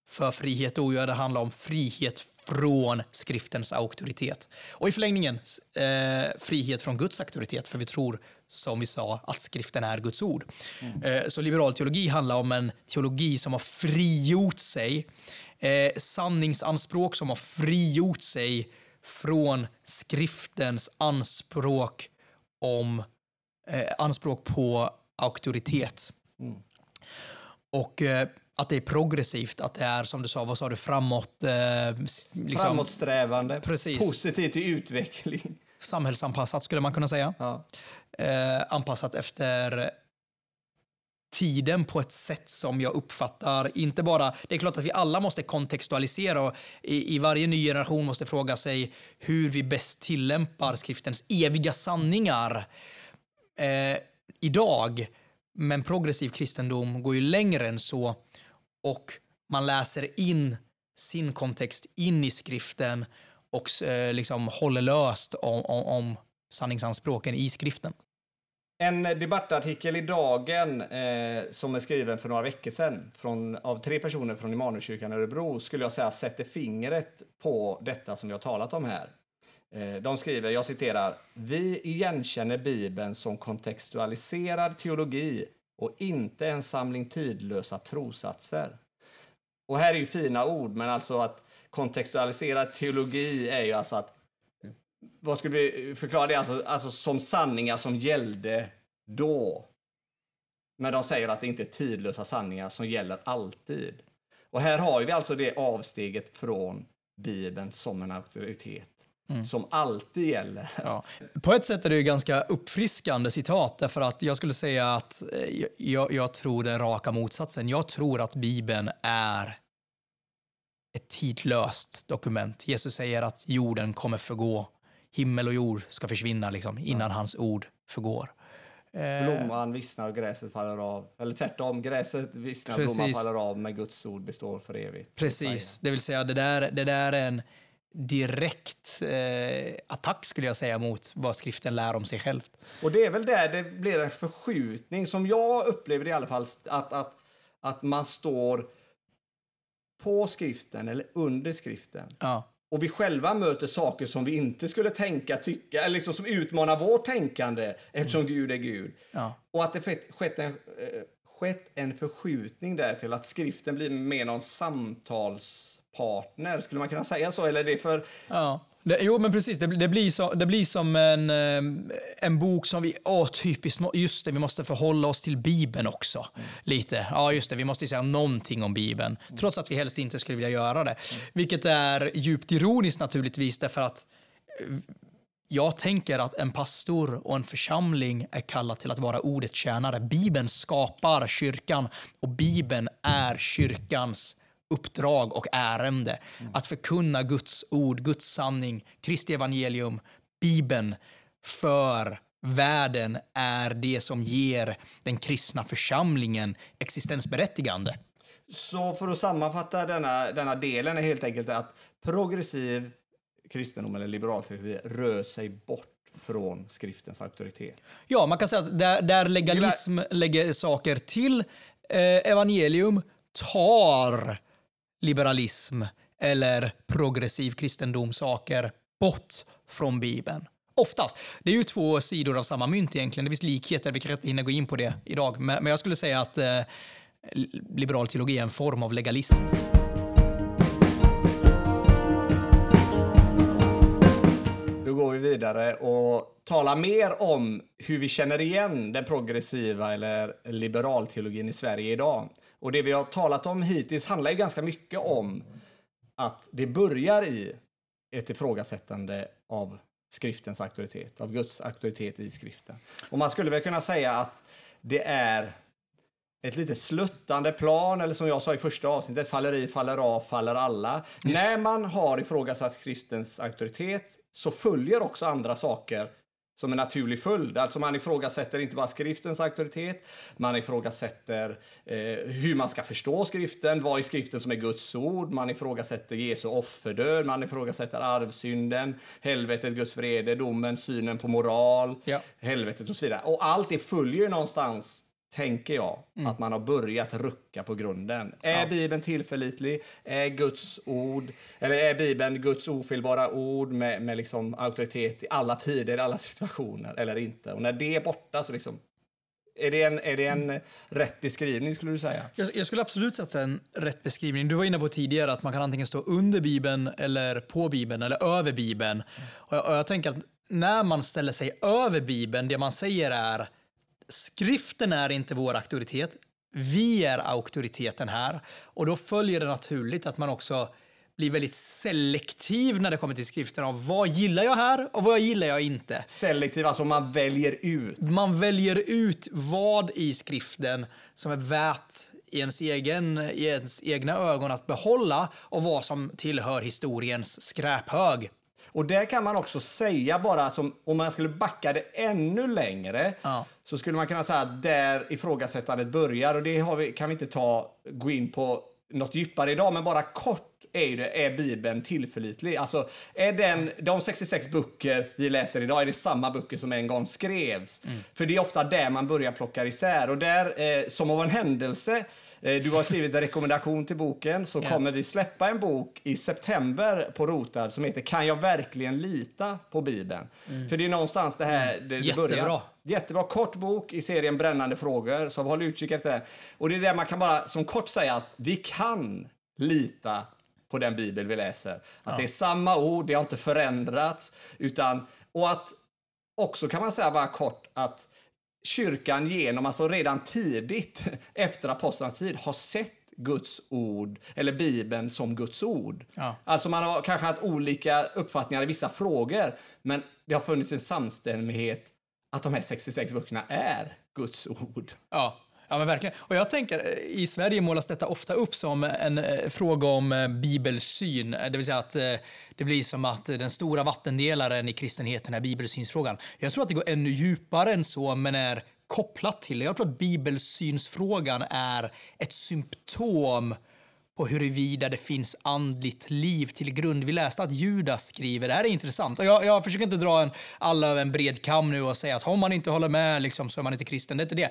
för frihet? Jo, det handlar om frihet från skriftens auktoritet. Och i förlängningen eh, frihet från Guds auktoritet, för vi tror, som vi sa, att skriften är Guds ord. Mm. Eh, så liberal teologi handlar om en teologi som har frigjort sig, eh, sanningsanspråk som har frigjort sig från skriftens anspråk om eh, anspråk på auktoritet. Mm. Och eh, att det är progressivt, att det är som du sa, vad sa du, framåt... Eh, liksom, Framåtsträvande, precis. positivt i utveckling. Samhällsanpassat skulle man kunna säga. Ja. Eh, anpassat efter tiden på ett sätt som jag uppfattar, inte bara, det är klart att vi alla måste kontextualisera och i, i varje ny generation måste fråga sig hur vi bäst tillämpar skriftens eviga sanningar eh, idag. Men progressiv kristendom går ju längre än så och man läser in sin kontext in i skriften och eh, liksom håller löst om, om, om sanningsanspråken i skriften. En debattartikel i Dagen eh, som är skriven för några veckor sedan från, av tre personer från Immanuelskyrkan i Örebro skulle jag säga sätter fingret på detta som vi har talat om här. Eh, de skriver, jag citerar, Vi igenkänner Bibeln som kontextualiserad teologi och inte en samling tidlösa trosatser. Och här är ju fina ord, men alltså att kontextualisera teologi är ju alltså att vad skulle vi förklara det? Alltså, alltså som sanningar som gällde då. Men de säger att det inte är tidlösa sanningar som gäller alltid. Och här har vi alltså det avsteget från Bibeln som en auktoritet. Mm. som alltid gäller. Ja. På ett sätt är det ju ganska uppfriskande citat därför att jag skulle säga att eh, jag, jag tror den raka motsatsen. Jag tror att Bibeln är ett tidlöst dokument. Jesus säger att jorden kommer förgå. Himmel och jord ska försvinna liksom, innan ja. hans ord förgår. Eh, Blomman vissnar och gräset faller av. Eller tvärtom, gräset vissnar och blomman faller av, men Guds ord består för evigt. Precis, det vill säga det där, det där är en direkt eh, attack skulle jag säga mot vad skriften lär om sig själv. Och det är väl där det blir en förskjutning, som jag upplever i alla fall, att, att, att man står på skriften eller under skriften. Ja. Och vi själva möter saker som vi inte skulle tänka, tycka, eller liksom som utmanar vårt tänkande eftersom Gud är Gud. Ja. Och att det skett, skett, en, eh, skett en förskjutning där till att skriften blir mer någon partner, Skulle man kunna säga så? Eller är det för... Ja. Det, jo, men precis. Det, det, blir så, det blir som en, ehm, en bok som vi... Åh, typiskt. Just det, vi måste förhålla oss till Bibeln också. Lite. Ja, just det. Vi måste säga någonting om Bibeln. Trots att vi helst inte skulle vilja göra det. Vilket är djupt ironiskt naturligtvis, därför att eh, jag tänker att en pastor och en församling är kallad till att vara ordets tjänare. Bibeln skapar kyrkan och Bibeln är kyrkans uppdrag och ärende. Att förkunna Guds ord, Guds sanning, Kristi evangelium, Bibeln för världen är det som ger den kristna församlingen existensberättigande. Så för att sammanfatta denna, denna delen är helt enkelt att progressiv kristendom eller liberal teologi rör sig bort från skriftens auktoritet. Ja, man kan säga att där, där legalism lägger saker till eh, evangelium tar liberalism eller progressiv kristendom saker bort från Bibeln. Oftast. Det är ju två sidor av samma mynt egentligen. Det finns likheter, vi kanske inte hinner gå in på det idag. Men, jag skulle säga att eh, liberal teologi är en form av legalism. Då går vi vidare och talar mer om hur vi känner igen den progressiva eller liberalteologin i Sverige idag. Och det vi har talat om hittills handlar ju ganska mycket om att det börjar i ett ifrågasättande av skriftens auktoritet, av Guds auktoritet i skriften. Och man skulle väl kunna säga att det är ett lite sluttande plan, eller som jag sa i första avsnittet, faller i, faller av, faller alla. När man har ifrågasatt kristens auktoritet så följer också andra saker som en naturlig följd. Alltså man ifrågasätter inte bara skriftens auktoritet, man ifrågasätter eh, hur man ska förstå skriften, vad i skriften som är Guds ord, man ifrågasätter Jesu offerdöd, man ifrågasätter arvsynden, helvetet, Guds vrede, domen, synen på moral, Ja. helvetet och så vidare. Och allt det följer ju någonstans tänker jag, att man har börjat rucka på grunden. Är Bibeln tillförlitlig? Är Guds ord, eller är Bibeln Guds ofelbara ord med, med liksom auktoritet i alla tider, i alla situationer, eller inte? Och när det är borta så liksom, är det en, är det en rätt beskrivning skulle du säga? Jag, jag skulle absolut sätta en rätt beskrivning. Du var inne på tidigare att man kan antingen stå under Bibeln eller på Bibeln eller över Bibeln. Och jag, och jag tänker att när man ställer sig över Bibeln, det man säger är skriften är inte vår auktoritet. Vi är auktoriteten här. Och då följer det naturligt att man också blir väldigt selektiv när det kommer till skriften av vad gillar jag här och vad gillar jag inte. Selektiv, alltså man väljer ut. Man väljer ut vad i skriften som är värt i ens, egen, i ens egna ögon att behålla och vad som tillhör historiens skräphög. Och där kan man också säga bara, som, om man skulle backa det ännu längre, Ja. så skulle man kunna säga att där ifrågasättandet börjar. Och det vi, kan vi inte ta, gå in på något djupare idag, men bara kort är, ju det, är Bibeln tillförlitlig? Alltså, är den, de 66 böcker vi läser idag, är det samma böcker som en gång skrevs? För det är ofta där man börjar plocka isär. Och där, eh, som av en händelse, du har skrivit en rekommendation till boken, så Ja. kommer vi släppa en bok i september på Rotad som heter Kan jag verkligen lita på Bibeln? För det är någonstans det här det, det Jättebra. börjar. Jättebra kort bok i serien Brännande frågor, så håll utkik efter det. Och det är där man kan bara som kort säga att vi kan lita på den bibel vi läser. Att det är samma ord, det har inte förändrats. Utan, och att också kan man säga bara kort att kyrkan genom, alltså redan tidigt [LAUGHS] efter apostlarnas tid, har sett Guds ord, eller Bibeln, som Guds ord. Ja. Alltså man har kanske haft olika uppfattningar i vissa frågor, men det har funnits en samstämmighet att de här 66 böckerna är Guds ord. Ja. Ja, men verkligen. Och jag tänker, eh, i Sverige målas detta ofta upp som en eh, fråga om eh, bibelsyn. Eh, det vill säga att eh, det blir som att eh, den stora vattendelaren i kristenheten är bibelsynsfrågan. Jag tror att det går ännu djupare än så, men är kopplat till det. Jag tror att bibelsynsfrågan är ett symptom på huruvida det finns andligt liv till grund. Vi läste att Judas skriver, det här är intressant. Och jag, jag försöker inte dra en, alla över en bred kam nu och säga att om man inte håller med liksom, så är man inte kristen. Det är inte det.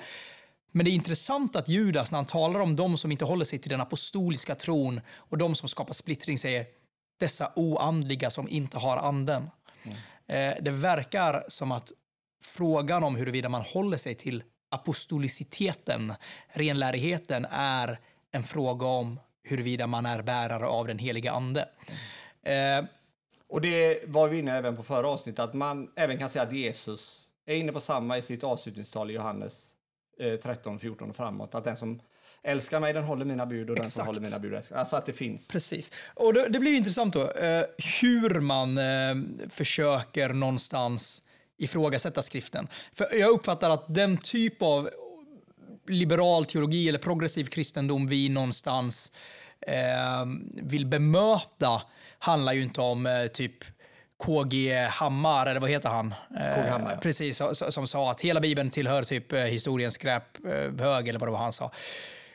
Men det är intressant att Judas, när han talar om de som inte håller sig till den apostoliska tron och de som skapar splittring, säger dessa oandliga som inte har anden. Mm. Eh, det verkar som att frågan om huruvida man håller sig till apostoliciteten, renlärigheten, är en fråga om huruvida man är bärare av den heliga ande. Mm. Eh, och det var vi inne även på förra avsnittet, att man även kan säga att Jesus är inne på samma i sitt avslutningstal i Johannes 13, 14 och framåt. Att den som älskar mig, den håller mina bud och Exakt. den som håller mina bud älskar Alltså att det finns. Precis. Och det, det blir intressant då, eh, hur man eh, försöker någonstans ifrågasätta skriften. För jag uppfattar att den typ av liberal teologi eller progressiv kristendom vi någonstans eh, vill bemöta handlar ju inte om eh, typ KG Hammar, eller vad heter han? KG Hammar, ja. Precis, som sa att hela Bibeln tillhör typ eh, historiens skräphög, eller vad det var han sa.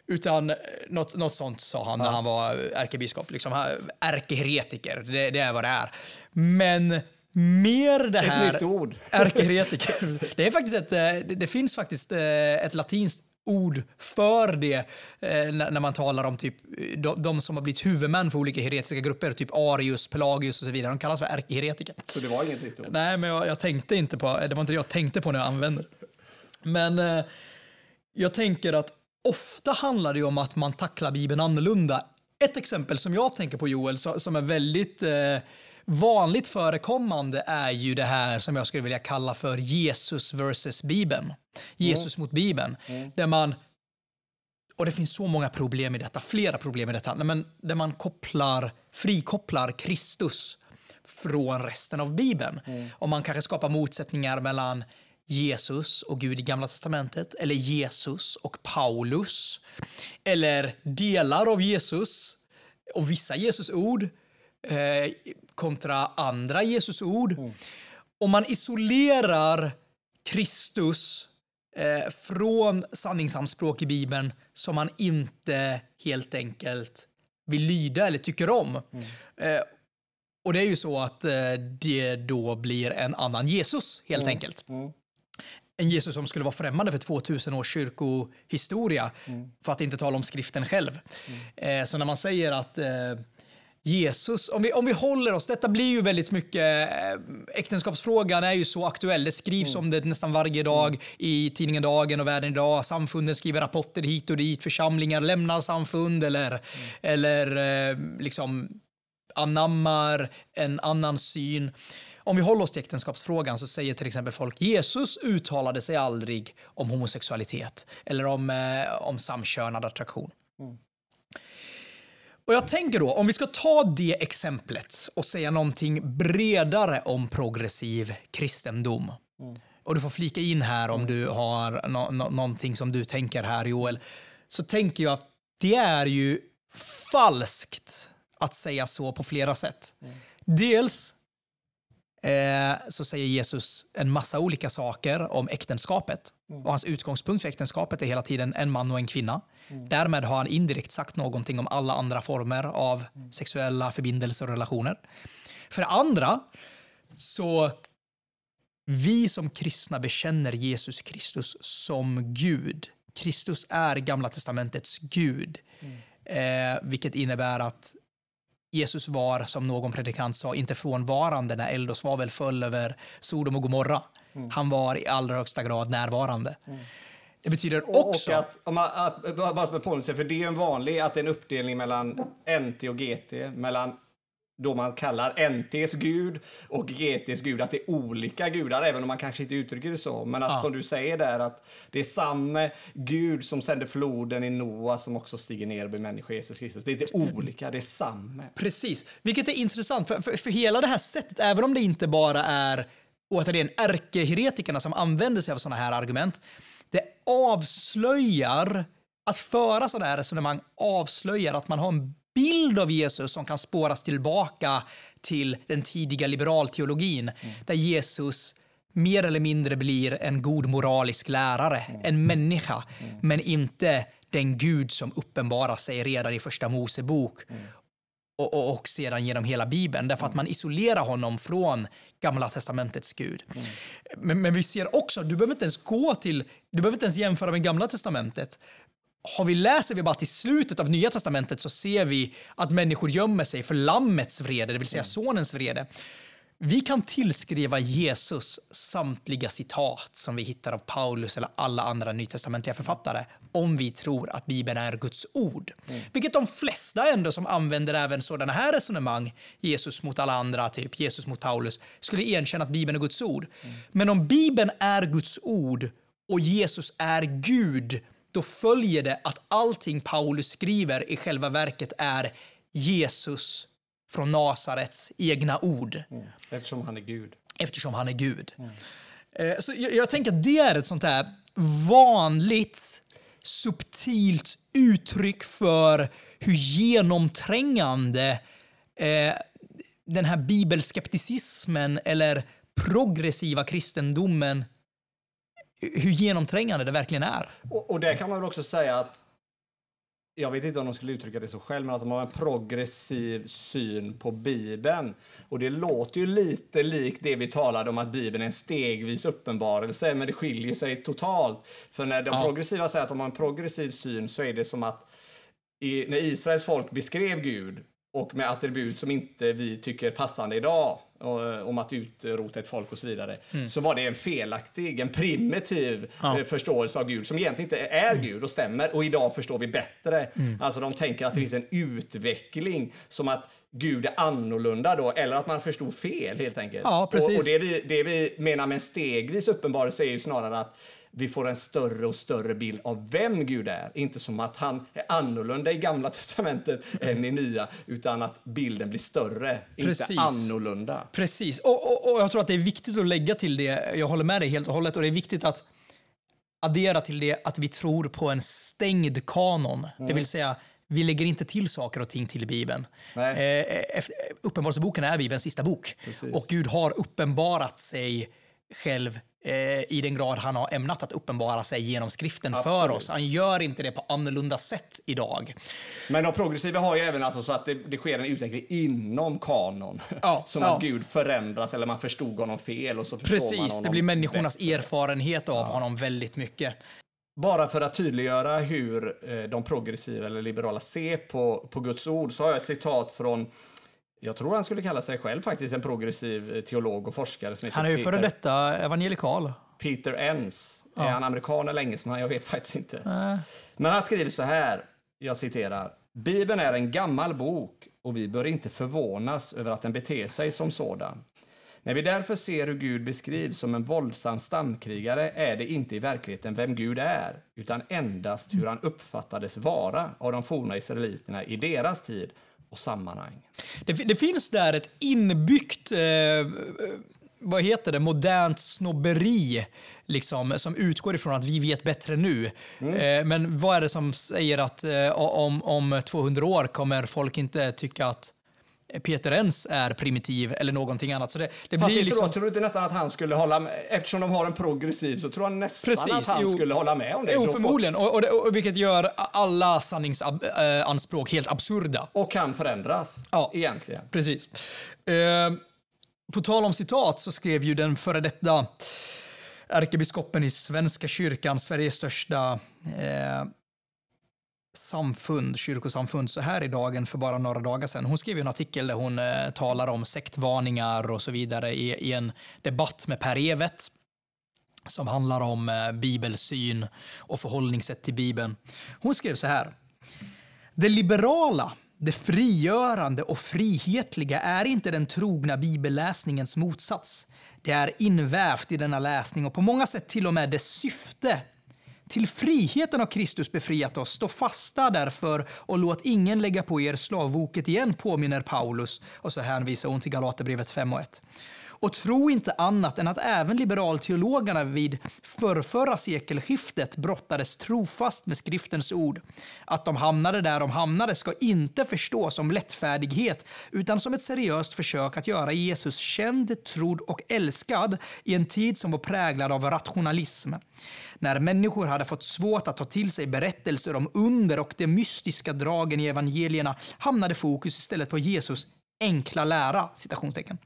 Utan något, något sånt sa han ja. när han var ärkebiskop. Liksom, ärkeheretiker, det, det är vad det är. Men mer det här... Ett nytt ord. Ärkeheretiker. [LAUGHS] Det, är faktiskt ett, det finns faktiskt ett latinskt ord för det eh, när man talar om typ de, de, som har blivit huvudmän för olika heretiska grupper, typ Arius, Pelagius och så vidare. De kallas för ärkeheretiker. Så det var inget nytt ord? Nej, men jag, jag, tänkte inte på, det var inte det jag tänkte på när jag använde det. Men eh, jag tänker att ofta handlar det om att man tacklar Bibeln annorlunda. Ett exempel som jag tänker på Joel, så, som är väldigt eh, vanligt förekommande är ju det här som jag skulle vilja kalla för Jesus versus Bibeln. Jesus mm. mot Bibeln. Mm. Där man, och det finns så många problem i detta, flera problem i detta, men där man kopplar, frikopplar Kristus från resten av Bibeln. Mm. Och man kanske skapar motsättningar mellan Jesus och Gud i Gamla Testamentet, eller Jesus och Paulus, eller delar av Jesus och vissa Jesus-ord eh, kontra andra Jesus-ord. Mm. Om man isolerar Kristus eh, från sanningsanspråk i Bibeln som man inte helt enkelt vill lyda eller tycker om. Mm. Eh, och det är ju så att eh, det då blir en annan Jesus helt mm. enkelt. Mm. En Jesus som skulle vara främmande för 2000 års kyrkohistoria, mm. för att inte tala om skriften själv. Mm. Eh, så när man säger att eh, Jesus, om vi, om vi håller oss, detta blir ju väldigt mycket, eh, äktenskapsfrågan är ju så aktuell, det skrivs mm. om det nästan varje dag mm. i tidningen Dagen och Världen idag, samfunden skriver rapporter hit och dit, församlingar lämnar samfund eller, mm. eller eh, liksom anammar en annan syn. Om vi håller oss till äktenskapsfrågan så säger till exempel folk Jesus uttalade sig aldrig om homosexualitet eller om, eh, om samkönad attraktion. Mm. Och jag tänker då, om vi ska ta det exemplet och säga någonting bredare om progressiv kristendom. Mm. Och du får flika in här om du har no no någonting som du tänker här Joel. Så tänker jag att det är ju falskt att säga så på flera sätt. Mm. Dels så säger Jesus en massa olika saker om äktenskapet. Mm. Och hans utgångspunkt för äktenskapet är hela tiden en man och en kvinna. Mm. Därmed har han indirekt sagt någonting om alla andra former av mm. sexuella förbindelser och relationer. För det andra, så vi som kristna bekänner Jesus Kristus som Gud. Kristus är Gamla testamentets Gud. Mm. Eh, vilket innebär att Jesus var, som någon predikant sa, inte frånvarande när eld och svavel föll över Sodom och Gomorra. Mm. Han var i allra högsta grad närvarande. Mm. Det betyder också... Och att, man, att, bara som en påminnelse, för det är en vanlig att det är en uppdelning mellan NT och GT, mellan då man kallar NTs gud och GTs gud, att det är olika gudar, även om man kanske inte uttrycker det så. Men att ja. som du säger där, att det är samma gud som sände floden i Noa som också stiger ner över människor Jesus Kristus. Det är inte olika, det är samma. Precis, vilket är intressant, för, för, för hela det här sättet, även om det inte bara är återigen ärkeheretikerna som använder sig av sådana här argument, det avslöjar, att föra sådana här resonemang avslöjar att man har en bild av Jesus som kan spåras tillbaka till den tidiga liberalteologin, mm. där Jesus mer eller mindre blir en god moralisk lärare, en människa, men inte den Gud som uppenbarar sig redan i första Mosebok och, och, och sedan genom hela Bibeln, därför att man isolerar honom från Gamla testamentets Gud. Men, men vi ser också, du behöver inte ens gå till, du behöver inte ens jämföra med Gamla testamentet. Har vi läser vi bara till slutet av Nya testamentet så ser vi att människor gömmer sig för Lammets vrede, det vill säga Sonens vrede. Vi kan tillskriva Jesus samtliga citat som vi hittar av Paulus eller alla andra nytestamentliga författare om vi tror att Bibeln är Guds ord. Mm. Vilket de flesta ändå som använder även sådana här resonemang, Jesus mot alla andra, typ Jesus mot Paulus, skulle erkänna att Bibeln är Guds ord. Mm. Men om Bibeln är Guds ord och Jesus är Gud, då följer det att allting Paulus skriver i själva verket är Jesus från Nasarets egna ord. Mm. Eftersom han är Gud. Eftersom han är Gud. Mm. Så jag, jag, tänker att det är ett sånt här vanligt, subtilt uttryck för hur genomträngande eh, den här bibelskepticismen eller progressiva kristendomen hur genomträngande det verkligen är. Och, och det kan man väl också säga att jag vet inte om de skulle uttrycka det så själv, men att de har en progressiv syn på Bibeln. Och det låter ju lite likt det vi talade om att Bibeln är en stegvis uppenbarelse, men det skiljer sig totalt. För när de ja. progressiva säger att de har en progressiv syn så är det som att i, när Israels folk beskrev Gud och med attribut som inte vi tycker passande idag, om att utrota ett folk och så vidare, mm. så var det en felaktig, en primitiv ja. Eh, förståelse av Gud som egentligen inte är mm. Gud och stämmer. Och idag förstår vi bättre. Mm. Alltså de tänker att det finns en utveckling som att Gud är annorlunda då, eller att man förstod fel helt enkelt. Ja, precis. Och, och det, vi, det vi menar med en stegvis uppenbarelse är ju snarare att vi får en större och större bild av vem Gud är. Inte som att han är annorlunda i Gamla testamentet [LAUGHS] än i Nya, utan att bilden blir större, Precis. inte annorlunda. Precis, och, och, och jag tror att det är viktigt att lägga till det, jag håller med dig helt och hållet, och det är viktigt att addera till det att vi tror på en stängd kanon, mm. det vill mm. säga vi lägger inte till saker och ting till Bibeln. Eh, Uppenbarelseboken är Bibelns sista bok. Precis. Och Gud har uppenbarat sig själv i den grad han har ämnat att uppenbara sig genom skriften Absolut. för oss. Han gör inte det på annorlunda sätt idag. Men de progressiva har ju även alltså så att det, det sker en utveckling inom kanon. Ja, [LAUGHS] Som ja. att Gud förändras eller man förstod honom fel och så Precis, det blir människornas bättre. erfarenhet av ja. honom väldigt mycket. Bara för att tydliggöra hur eh, de progressiva eller liberala ser på, på Guds ord så har jag ett citat från jag tror han skulle kalla sig själv faktiskt en progressiv eh, teolog och forskare. Som han är ju före detta evangelikal. Peter Enns. Ja. Är han amerikan eller engelsman? Jag vet [LAUGHS] faktiskt inte. Äh. Men han skriver så här, jag citerar. Bibeln är en gammal bok och vi bör inte förvånas över att den beter sig som sådan. När vi därför ser hur Gud beskrivs som en våldsam stamkrigare är det inte i verkligheten vem Gud är, utan endast hur han uppfattades vara av de forna israeliterna i deras tid och sammanhang. Det, det finns där ett inbyggt eh, vad heter det, modernt snobberi liksom, som utgår ifrån att vi vet bättre nu. Mm. Eh, men vad är det som säger att eh, om, om 200 år kommer folk inte tycka att Peter Ens är primitiv eller någonting annat. Så det, det blir liksom... tror, tror du inte nästan att han skulle hålla med, eftersom de har en progressiv så tror han nästan Precis, att han jo, skulle hålla med om det. Jo, förmodligen. Och, och, och, vilket gör alla sanningsanspråk helt absurda. Och kan förändras, ja, egentligen. Precis. Eh, på tal om citat så skrev ju den före detta ärkebiskopen i Svenska kyrkan, Sveriges största eh, samfund, kyrkosamfund, så här i dagen för bara några dagar sedan. Hon skrev en artikel där hon eh, talar om sektvarningar och så vidare i, i en debatt med Per Evert som handlar om eh, bibelsyn och förhållningssätt till Bibeln. Hon skrev så här. Det liberala, det frigörande och frihetliga är inte den trogna bibelläsningens motsats. Det är invävt i denna läsning och på många sätt till och med dess syfte till friheten har Kristus befriat oss. Stå fasta därför och låt ingen lägga på er slavoket igen, påminner Paulus. Och så hänvisar hon till Galaterbrevet 5 och 1. Och tro inte annat än att även liberalteologerna vid förrförra sekelskiftet brottades trofast med skriftens ord. Att de hamnade där de hamnade ska inte förstås som lättfärdighet utan som ett seriöst försök att göra Jesus känd, trodd och älskad i en tid som var präglad av rationalism. När människor hade fått svårt att ta till sig berättelser om under och de mystiska dragen i evangelierna hamnade fokus istället på Jesus enkla lära. Citationstecken.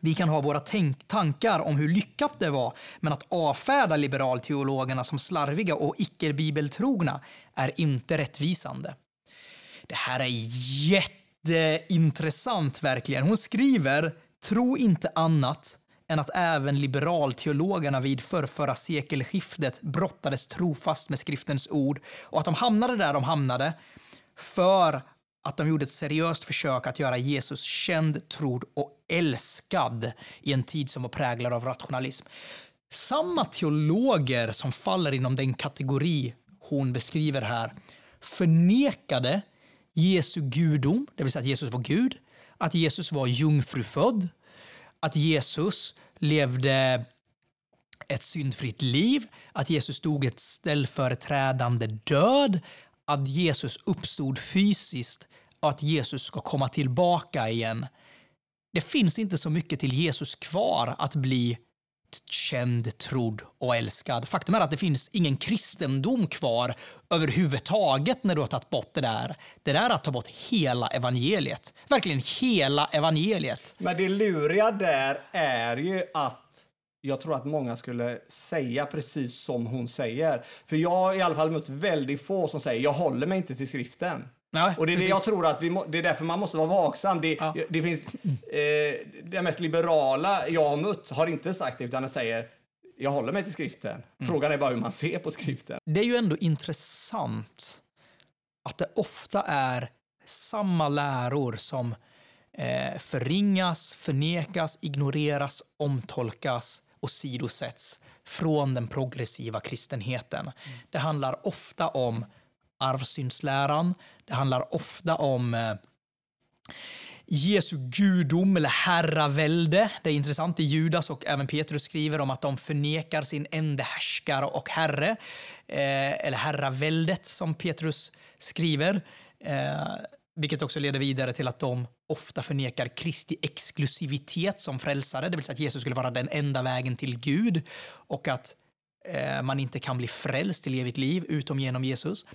Vi kan ha våra tankar om hur lyckat det var, men att avfärda liberalteologerna som slarviga och icke-bibeltrogna är inte rättvisande. Det här är jätteintressant verkligen. Hon skriver, tro inte annat än att även liberalteologerna vid förrförra sekelskiftet brottades trofast med skriftens ord och att de hamnade där de hamnade för att de gjorde ett seriöst försök att göra Jesus känd, trodd och älskad i en tid som var präglad av rationalism. Samma teologer som faller inom den kategori hon beskriver här förnekade Jesu gudom, det vill säga att Jesus var Gud, att Jesus var jungfrufödd, att Jesus levde ett syndfritt liv, att Jesus dog ett ställföreträdande död, att Jesus uppstod fysiskt att Jesus ska komma tillbaka igen. Det finns inte så mycket till Jesus kvar att bli känd, trodd och älskad. Faktum är att det finns ingen kristendom kvar överhuvudtaget när du har tagit bort det där. Det där är att ta bort hela evangeliet. Verkligen hela evangeliet. Men det luriga där är ju att jag tror att många skulle säga precis som hon säger. För jag har i alla fall mött väldigt få som säger jag håller mig inte till skriften. Nej, och det är precis. det jag tror att vi må, det är därför man måste vara vaksam. Det, Ja. det finns, eh, det mest liberala jag har mött har inte sagt det utan det säger jag håller mig till skriften. Mm. Frågan är bara hur man ser på skriften. Det är ju ändå intressant att det ofta är samma läror som eh, förringas, förnekas, ignoreras, omtolkas och sidosätts från den progressiva kristenheten. Det handlar ofta om arvsyndsläran. Det handlar ofta om eh, Jesu gudom eller herravälde. Det är intressant i Judas och även Petrus skriver om att de förnekar sin enda härskare och herre. Eh, eller herraväldet som Petrus skriver. Eh, vilket också leder vidare till att de ofta förnekar Kristi exklusivitet som frälsare, det vill säga att Jesus skulle vara den enda vägen till Gud och att eh, man inte kan bli frälst till evigt liv utom genom Jesus.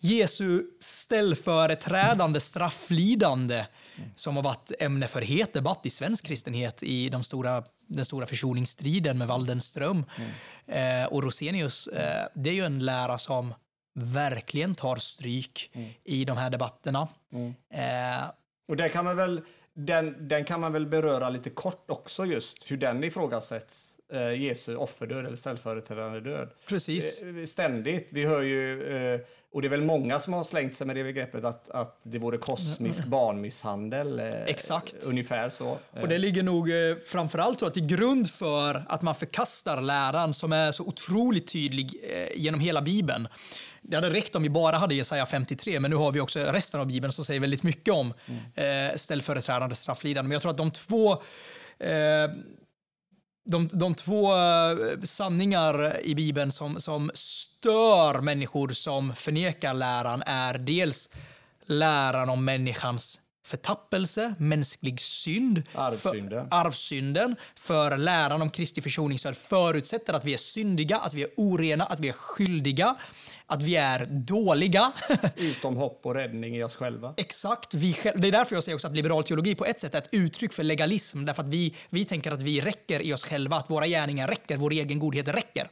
Jesu ställföreträdande strafflidande som har varit ämne för het debatt i svensk kristenhet i de stora, den stora försoningsstriden med Waldenström eh, och Rosenius. Eh, det är ju en lära som verkligen tar stryk i de här debatterna. Eh, Och det kan man väl, den, den kan man väl beröra lite kort också just hur den ifrågasätts. Eh, Jesu offerdöd eller ställföreträdande död. precis. Eh, Ständigt. Vi hör ju, eh, och det är väl många som har slängt sig med det begreppet att, att det vore kosmisk barnmisshandel. eh, Exakt. Ungefär så. Och det ligger nog eh, framförallt tror jag, till grund för att man förkastar läran som är så otroligt tydlig eh, genom hela Bibeln. Det hade räckt om vi bara hade Jesaja 53, men nu har vi också resten av Bibeln som säger väldigt mycket om eh, ställföreträdande strafflidande. Men jag tror att de två eh, de, de två eh, sanningar i Bibeln som, som stör människor som förnekar läran är dels läran om människans förtappelse, mänsklig synd, Arvsynden. För, arvsynden, för läran om Kristi försoningsstöd förutsätter att vi är syndiga, att vi är orena, att vi är skyldiga, att vi är dåliga. [LAUGHS] Utom hopp och räddning i oss själva. Exakt. Vi, det är därför jag säger också att liberal teologi på ett sätt är ett uttryck för legalism. Därför att vi, vi tänker att vi räcker i oss själva, att våra gärningar räcker, vår egen godhet räcker.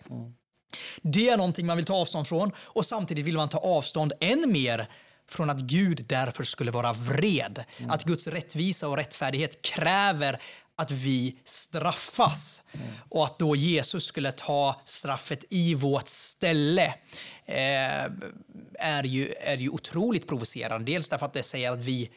Det är någonting man vill ta avstånd från och samtidigt vill man ta avstånd än mer från att Gud därför skulle vara vred. Att Guds rättvisa och rättfärdighet kräver att vi straffas och att då Jesus skulle ta straffet i vårt ställe eh, är, ju, är ju otroligt provocerande. Dels därför att det säger att vi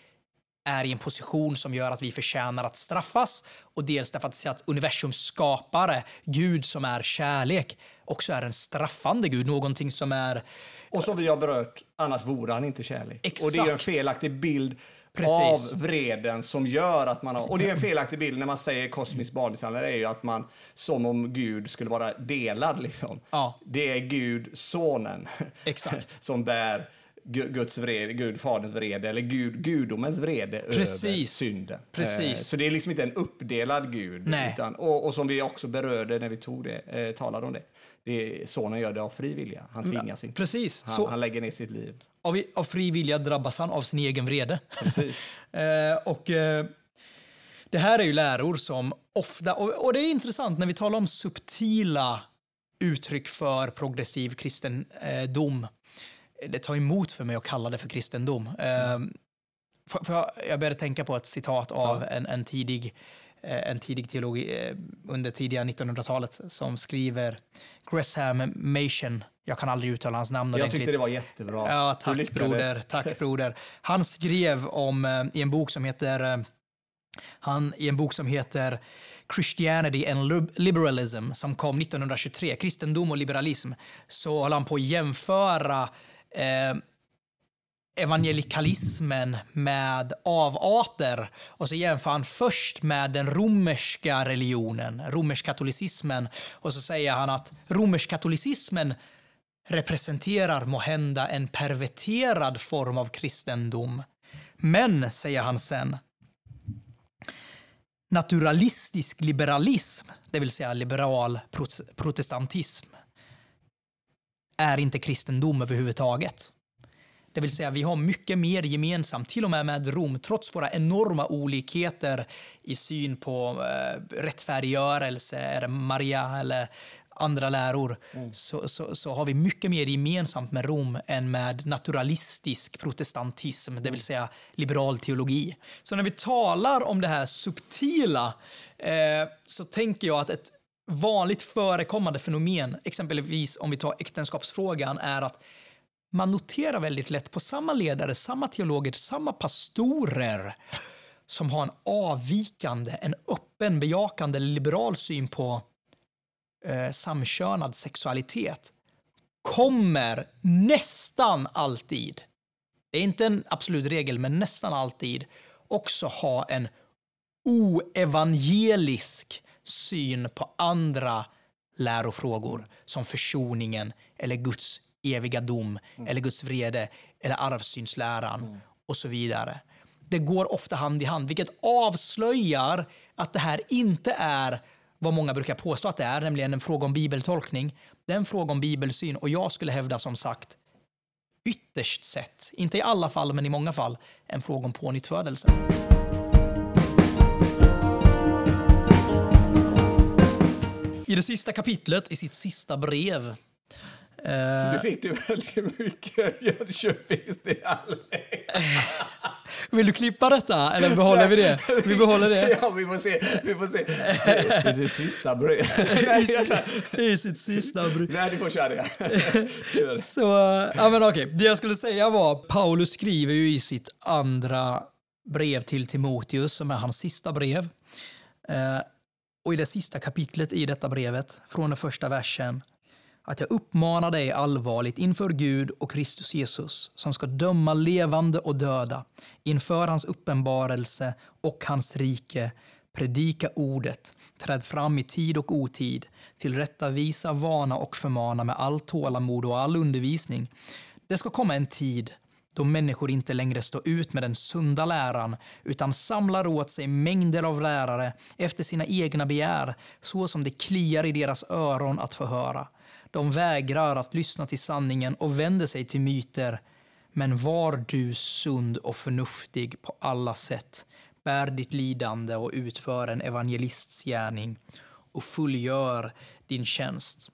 är i en position som gör att vi förtjänar att straffas och dels därför att det säger att universums skapare, Gud som är kärlek, också är en straffande Gud, någonting som är Och som vi har berört, annars vore han inte kärlek. Och det är en Exakt. felaktig bild Precis. av vreden som gör att man har... Och det är en felaktig bild när man säger kosmisk barnmisshandel, är ju att man som om Gud skulle vara delad liksom. Ja. Det är Gud, sonen, Exakt. [LAUGHS] som bär Gu- Guds vrede, Gud faderns vrede eller Gud, gudomens vrede över Precis. synden. Precis. Eh, Så det är liksom inte en uppdelad Gud. Utan, och, och som vi också berörde när vi tog det, eh, talade om det. Det är, sonen gör det av fri vilja. Han tvingas inte. Precis. Han, Så han lägger ner sitt liv. av, av fri vilja drabbas han av sin egen vrede. Precis. [LAUGHS] Eh, och eh, det här är ju läror som ofta, och, och det är intressant när vi talar om subtila uttryck för progressiv kristendom. Det tar emot för mig att kalla det för kristendom. Eh, för, för jag, jag började tänka på ett citat av en, en tidig eh, en tidig teolog eh, under tidiga 1900-talet som skriver Gresham Machen. Jag kan aldrig uttala hans namn Jag tyckte det var jättebra. Ja, tack broder. Tack broder. Han skrev om eh, i en bok som heter eh, han i en bok som heter Christianity and Lib- Liberalism som kom 1923, kristendom och liberalism, så håller han på att jämföra eh, evangelikalismen med avarter. Och så jämför han först med den romerska religionen, romersk-katolicismen. Och så säger han att romersk-katolicismen representerar måhända en perverterad form av kristendom. Men, säger han sen, naturalistisk liberalism, det vill säga liberal protestantism, är inte kristendom överhuvudtaget. Det vill säga, vi har mycket mer gemensamt, till och med med Rom, trots våra enorma olikheter i syn på eh, rättfärdiggörelse, eller Maria eller andra läror, så, så, så har vi mycket mer gemensamt med Rom än med naturalistisk protestantism, det vill säga liberal teologi. Så när vi talar om det här subtila eh, så tänker jag att ett vanligt förekommande fenomen, exempelvis om vi tar äktenskapsfrågan, är att man noterar väldigt lätt på samma ledare, samma teologer, samma pastorer som har en avvikande, en öppen, bejakande, liberal syn på eh, samkönad sexualitet kommer nästan alltid, det är inte en absolut regel, men nästan alltid också ha en oevangelisk syn på andra lärofrågor som försoningen eller Guds eviga dom eller Guds vrede eller arvsynsläran och så vidare. Det går ofta hand i hand, vilket avslöjar att det här inte är vad många brukar påstå att det är, nämligen en fråga om bibeltolkning. Det är en fråga om bibelsyn och jag skulle hävda som sagt ytterst sett, inte i alla fall men i många fall, en fråga om pånyttfödelse. I det sista kapitlet, i sitt sista brev, Du fick du väldigt mycket Jönköpingsdialekt. [LAUGHS] Vill du klippa detta eller behåller vi det? [LAUGHS] Vi behåller det. Ja, vi får se. Vi får se. Är sitt sista jag- [LAUGHS] I sitt sista brev. Nej, du får köra det. Kör. Så, ja men okej. Det jag skulle säga var, Paulus skriver ju i sitt andra brev till Timoteus, som är hans sista brev. Eh, och i det sista kapitlet i detta brevet, från den första versen, att jag uppmanar dig allvarligt inför Gud och Kristus Jesus, som ska döma levande och döda, inför hans uppenbarelse och hans rike, predika ordet, träd fram i tid och otid, tillrättavisa, varna och förmana med allt tålamod och all undervisning. Det ska komma en tid då människor inte längre står ut med den sunda läran utan samlar åt sig mängder av lärare efter sina egna begär, så som det kliar i deras öron att förhöra. De vägrar att lyssna till sanningen och vänder sig till myter. Men var du sund och förnuftig på alla sätt. Bär ditt lidande och utför en evangelists gärning och fullgör din tjänst.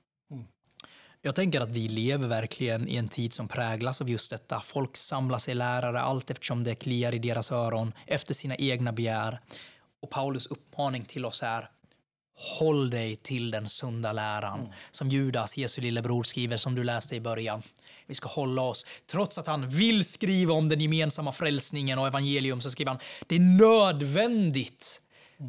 Jag tänker att vi lever verkligen i en tid som präglas av just detta. Folk samlar sig lärare allt eftersom det kliar i deras öron efter sina egna begär. Och Paulus uppmaning till oss är Håll dig till den sunda läran. Som Judas, Jesu lillebror, skriver som du läste i början. Vi ska hålla oss. Trots att han vill skriva om den gemensamma frälsningen och evangelium så skriver han det är nödvändigt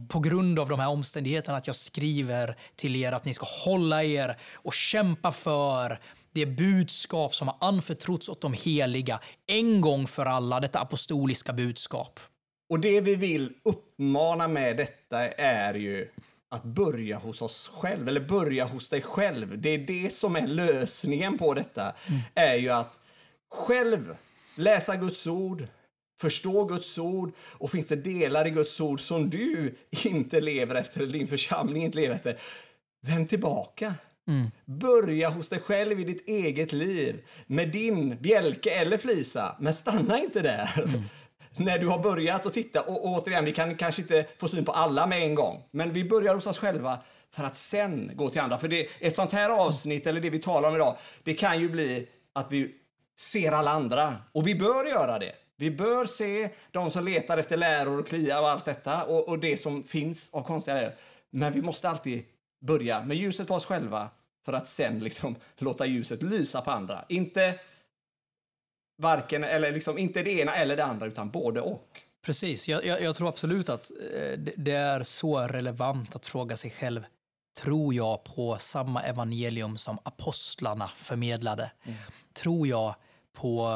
på grund av de här omständigheterna att jag skriver till er att ni ska hålla er och kämpa för det budskap som har anförtrotts åt de heliga en gång för alla, detta apostoliska budskap. Och det vi vill uppmana med detta är ju att börja hos oss själv, eller börja hos dig själv. Det är det som är lösningen på detta, mm. är ju att själv läsa Guds ord, förstå Guds ord och finns det delar i Guds ord som du inte lever efter, eller din församling inte lever efter, vänd tillbaka. Mm. Börja hos dig själv i ditt eget liv med din bjälke eller flisa, men stanna inte där. Mm. När du har börjat att titta, och, och återigen, vi kan kanske inte få syn på alla med en gång, men vi börjar hos oss själva för att sen gå till andra. För det, ett sånt här avsnitt, eller det vi talar om idag, det kan ju bli att vi ser alla andra. Och vi bör göra det. Vi bör se de som letar efter läror och klia och allt detta och, och det som finns av konstiga läror. Men vi måste alltid börja med ljuset på oss själva för att sen liksom låta ljuset lysa på andra. Inte varken, eller liksom inte det ena eller det andra, utan både och. Precis, jag, jag, jag tror absolut att eh, det är så relevant att fråga sig själv, tror jag på samma evangelium som apostlarna förmedlade? Mm. Tror jag på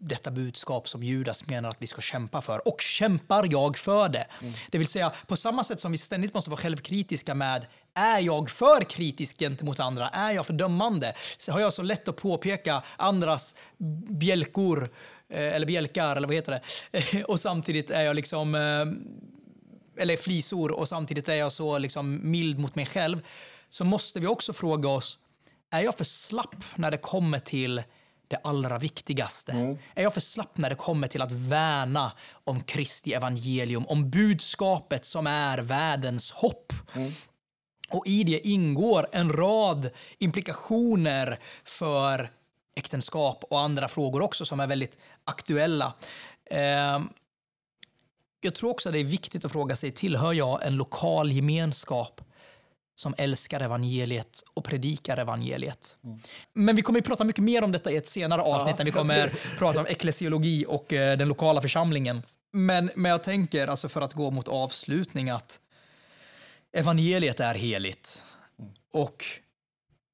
detta budskap som Judas menar att vi ska kämpa för. Och kämpar jag för det? Mm. Det vill säga, på samma sätt som vi ständigt måste vara självkritiska med är jag för kritisk gentemot andra? Är jag för dömande? Så har jag så lätt att påpeka andras bjälkor, eh, eller bjälkar, eller vad heter det? [LAUGHS] Och samtidigt är jag liksom, eh, eller flisor, och samtidigt är jag så liksom mild mot mig själv. Så måste vi också fråga oss, är jag för slapp när det kommer till det allra viktigaste? Mm. Är jag för slapp när det kommer till att värna om Kristi evangelium, om budskapet som är världens hopp? Mm. Och i det ingår en rad implikationer för äktenskap och andra frågor också som är väldigt aktuella. Ehm, jag tror också att det är viktigt att fråga sig, tillhör jag en lokal gemenskap som älskar evangeliet och predikar evangeliet. Mm. Men vi kommer att prata mycket mer om detta i ett senare avsnitt ja. när vi kommer prata om eklesiologi och eh, den lokala församlingen. Men, men jag tänker, alltså för att gå mot avslutning, att evangeliet är heligt. Mm. Och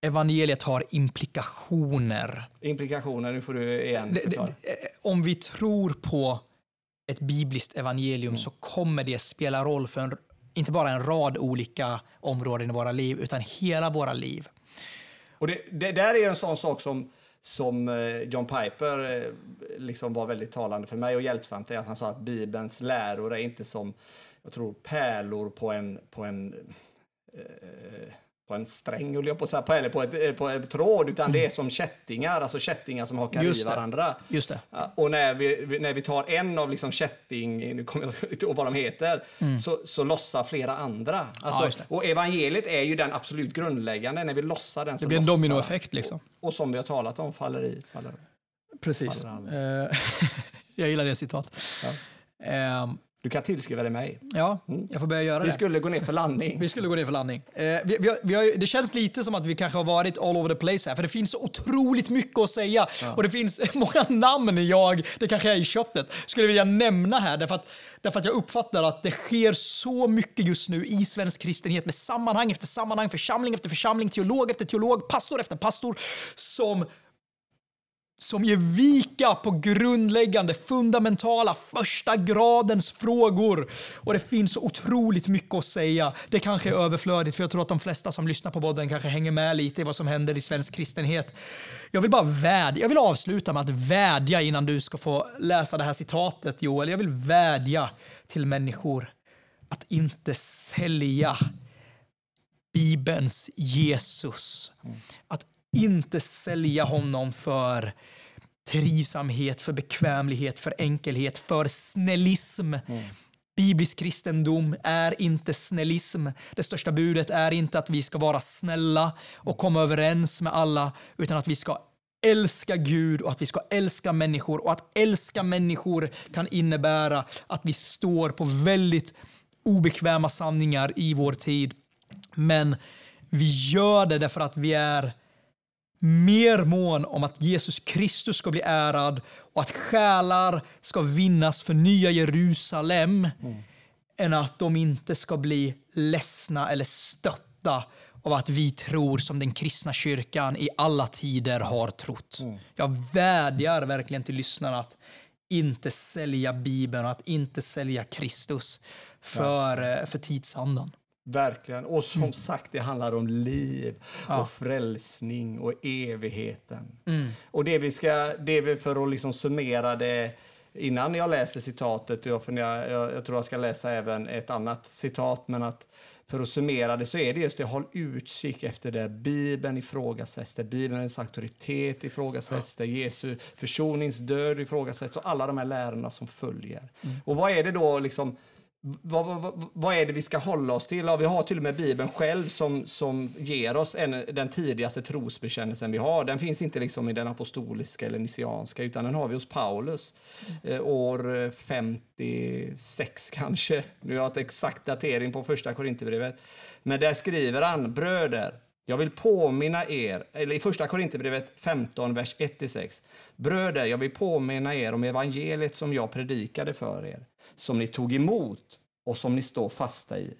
evangeliet har implikationer. Implikationer, nu får du igen förklara. Om vi tror på ett bibliskt evangelium mm. så kommer det spela roll för en inte bara en rad olika områden i våra liv, utan hela våra liv. Och det, det där är en sån sak som, som eh, John Piper eh, liksom var väldigt talande för mig och hjälpsamt. Är att han sa att Bibelns läror är inte som jag tror pärlor på en, på en eh, på en sträng, jag på att säga, på, eller på ett, eh, på ett tråd, utan mm. det är som kättingar, alltså kättingar som hakar Just i varandra. Det. Just det. Och när vi, när vi tar en av liksom kätting, nu kommer jag inte ihåg vad de heter, mm. så, så lossar flera andra. Alltså, ja, och evangeliet är ju den absolut grundläggande, när vi lossar den Det blir en dominoeffekt liksom. Och, och, som vi har talat om, faller i, faller Precis. Faller uh, [LAUGHS] jag gillar det citatet. Ja. Um, du kan tillskriva det mig. Ja, mm. jag får börja göra vi det. Vi skulle gå ner för landning. [LAUGHS] Vi skulle gå ner för landning. Eh, vi, vi, vi har, det känns lite som att vi kanske har varit all over the place här, för det finns så otroligt mycket att säga. Ja. Och det finns [LAUGHS] många namn jag, det kanske är i köttet, skulle vilja nämna här. Därför att, därför att jag uppfattar att det sker så mycket just nu i svensk kristenhet med sammanhang efter sammanhang, församling efter församling, teolog efter teolog, pastor efter pastor, som som ger vika på grundläggande, fundamentala, första gradens frågor. Och det finns så otroligt mycket att säga. Det kanske är överflödigt, för jag tror att de flesta som lyssnar på podden kanske hänger med lite i vad som händer i svensk kristenhet. Jag vill bara vädja, jag vill avsluta med att vädja innan du ska få läsa det här citatet Joel. Jag vill vädja till människor att inte sälja Bibelns Jesus. Att inte sälja honom för trivsamhet, för bekvämlighet, för enkelhet, för snällism. Mm. Biblisk kristendom är inte snällism. Det största budet är inte att vi ska vara snälla och komma överens med alla, utan att vi ska älska Gud och att vi ska älska människor. Och att älska människor kan innebära att vi står på väldigt obekväma sanningar i vår tid. Men vi gör det därför att vi är mer mån om att Jesus Kristus ska bli ärad och att själar ska vinnas för nya Jerusalem mm. än att de inte ska bli ledsna eller stötta av att vi tror som den kristna kyrkan i alla tider har trott. Jag vädjar verkligen till lyssnarna att inte sälja Bibeln och att inte sälja Kristus för, eh, för tidsandan. Verkligen. Och som Mm. sagt, det handlar om liv och frälsning och evigheten. Mm. Och det vi ska, det vi för att liksom summera det innan jag läser citatet, och jag, funderar, jag, jag tror jag ska läsa även ett annat citat, men att för att summera det så är det just det, håll utkik efter det Bibeln ifrågasätts, där Bibelns auktoritet ifrågasätts, där Jesu försoningsdöd ifrågasätts och alla de här lärorna som följer. Och vad är det då liksom vad, vad, vad, är det vi ska hålla oss till? Ja, vi har till och med Bibeln själv som, som ger oss en, den tidigaste trosbekännelsen vi har. Den finns inte liksom i den apostoliska eller nisianska, utan den har vi hos Paulus. Eh, år eh, 56 kanske. Nu har jag inte exakt datering på första Korinthierbrevet. Men där skriver han, bröder, jag vill påminna er, eller i första Korinthierbrevet 15, vers 1-6. Bröder, jag vill påminna er om evangeliet som jag predikade för er, som ni tog emot och som ni står fasta i.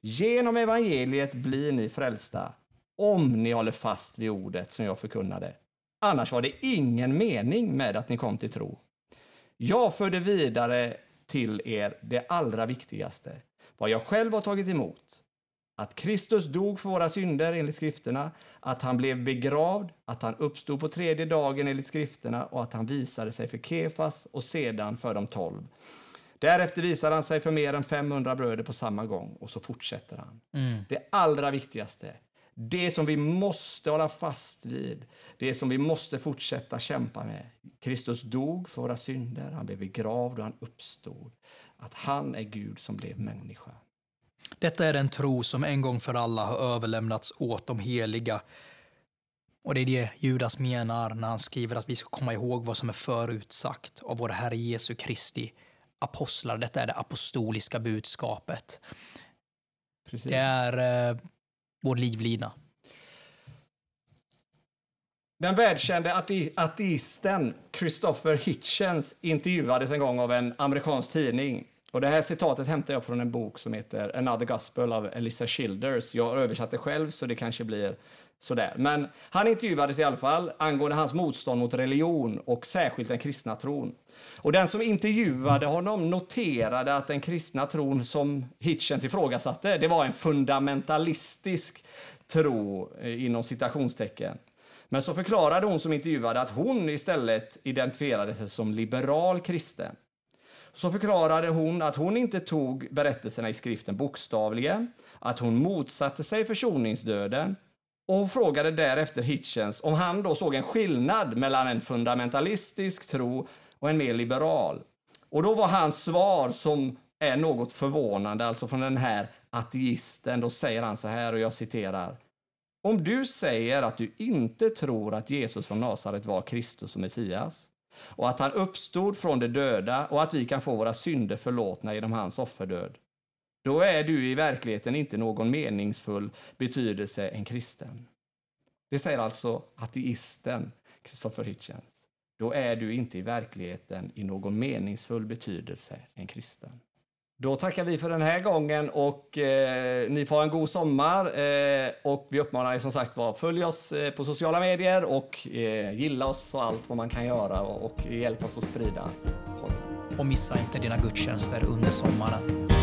Genom evangeliet blir ni frälsta, om ni håller fast vid ordet som jag förkunnade. Annars var det ingen mening med att ni kom till tro. Jag förde vidare till er det allra viktigaste, vad jag själv har tagit emot. Att Kristus dog för våra synder enligt skrifterna, att han blev begravd, att han uppstod på tredje dagen enligt skrifterna och att han visade sig för Kefas och sedan för de tolv. Därefter visade han sig för mer än 500 bröder på samma gång och så fortsätter han. Det allra viktigaste, det som vi måste hålla fast vid, det som vi måste fortsätta kämpa med. Kristus dog för våra synder, han blev begravd och han uppstod. Att han är Gud som blev människa. Detta är den tro som en gång för alla har överlämnats åt de heliga. Och det är det Judas menar när han skriver att vi ska komma ihåg vad som är förutsagt av vår Herre Jesu Kristi apostlar. Detta är det apostoliska budskapet. Precis. Det är eh, vår livlina. Den världskände ate- ateisten Christopher Hitchens intervjuades en gång av en amerikansk tidning. Och det här citatet hämtar jag från en bok som heter Another Gospel av Elissa Childers. Jag översatte själv så det kanske blir sådär. Men han intervjuades i alla fall angående hans motstånd mot religion och särskilt den kristna tron. Och den som intervjuade honom noterade att den kristna tron som Hitchens ifrågasatte, det var en fundamentalistisk tro eh, inom citationstecken. Men så förklarade hon som intervjuade att hon istället identifierade sig som liberal kristen. Så förklarade hon att hon inte tog berättelserna i skriften bokstavligen, att hon motsatte sig försoningsdöden och hon frågade därefter Hitchens om han då såg en skillnad mellan en fundamentalistisk tro och en mer liberal. Och då var hans svar som är något förvånande, alltså från den här ateisten, då säger han så här och jag citerar. Om du säger att du inte tror att Jesus från Nasaret var Kristus och Messias och att han uppstod från de döda och att vi kan få våra synder förlåtna genom hans offerdöd, då är du i verkligheten inte någon meningsfull betydelse en kristen. Det säger alltså ateisten Christopher Hitchens. Då är du inte i verkligheten i någon meningsfull betydelse en kristen. Då tackar vi för den här gången och eh, ni får ha en god sommar. Eh, och vi uppmanar er som sagt var, följ oss eh, på sociala medier och eh, gilla oss och allt vad man kan göra och, och hjälp oss att sprida podden. Och missa inte dina gudstjänster under sommaren.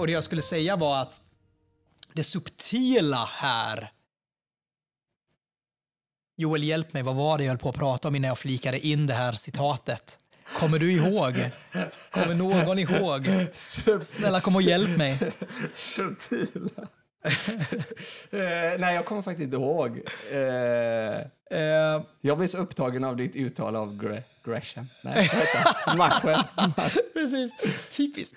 Och, det, jag skulle säga var att det subtila här Joel, hjälp mig. Vad var det jag höll på att prata om innan jag flikade in det här citatet? Kommer du ihåg? Kommer någon ihåg? Snälla kom och hjälp mig. Subtila. eh, nej, jag kommer faktiskt inte ihåg. Eh, Eh, jag blir så upptagen av ditt uttal av Gre- Gresham. Nej? Maxwell. [LAUGHS] precis. Typiskt.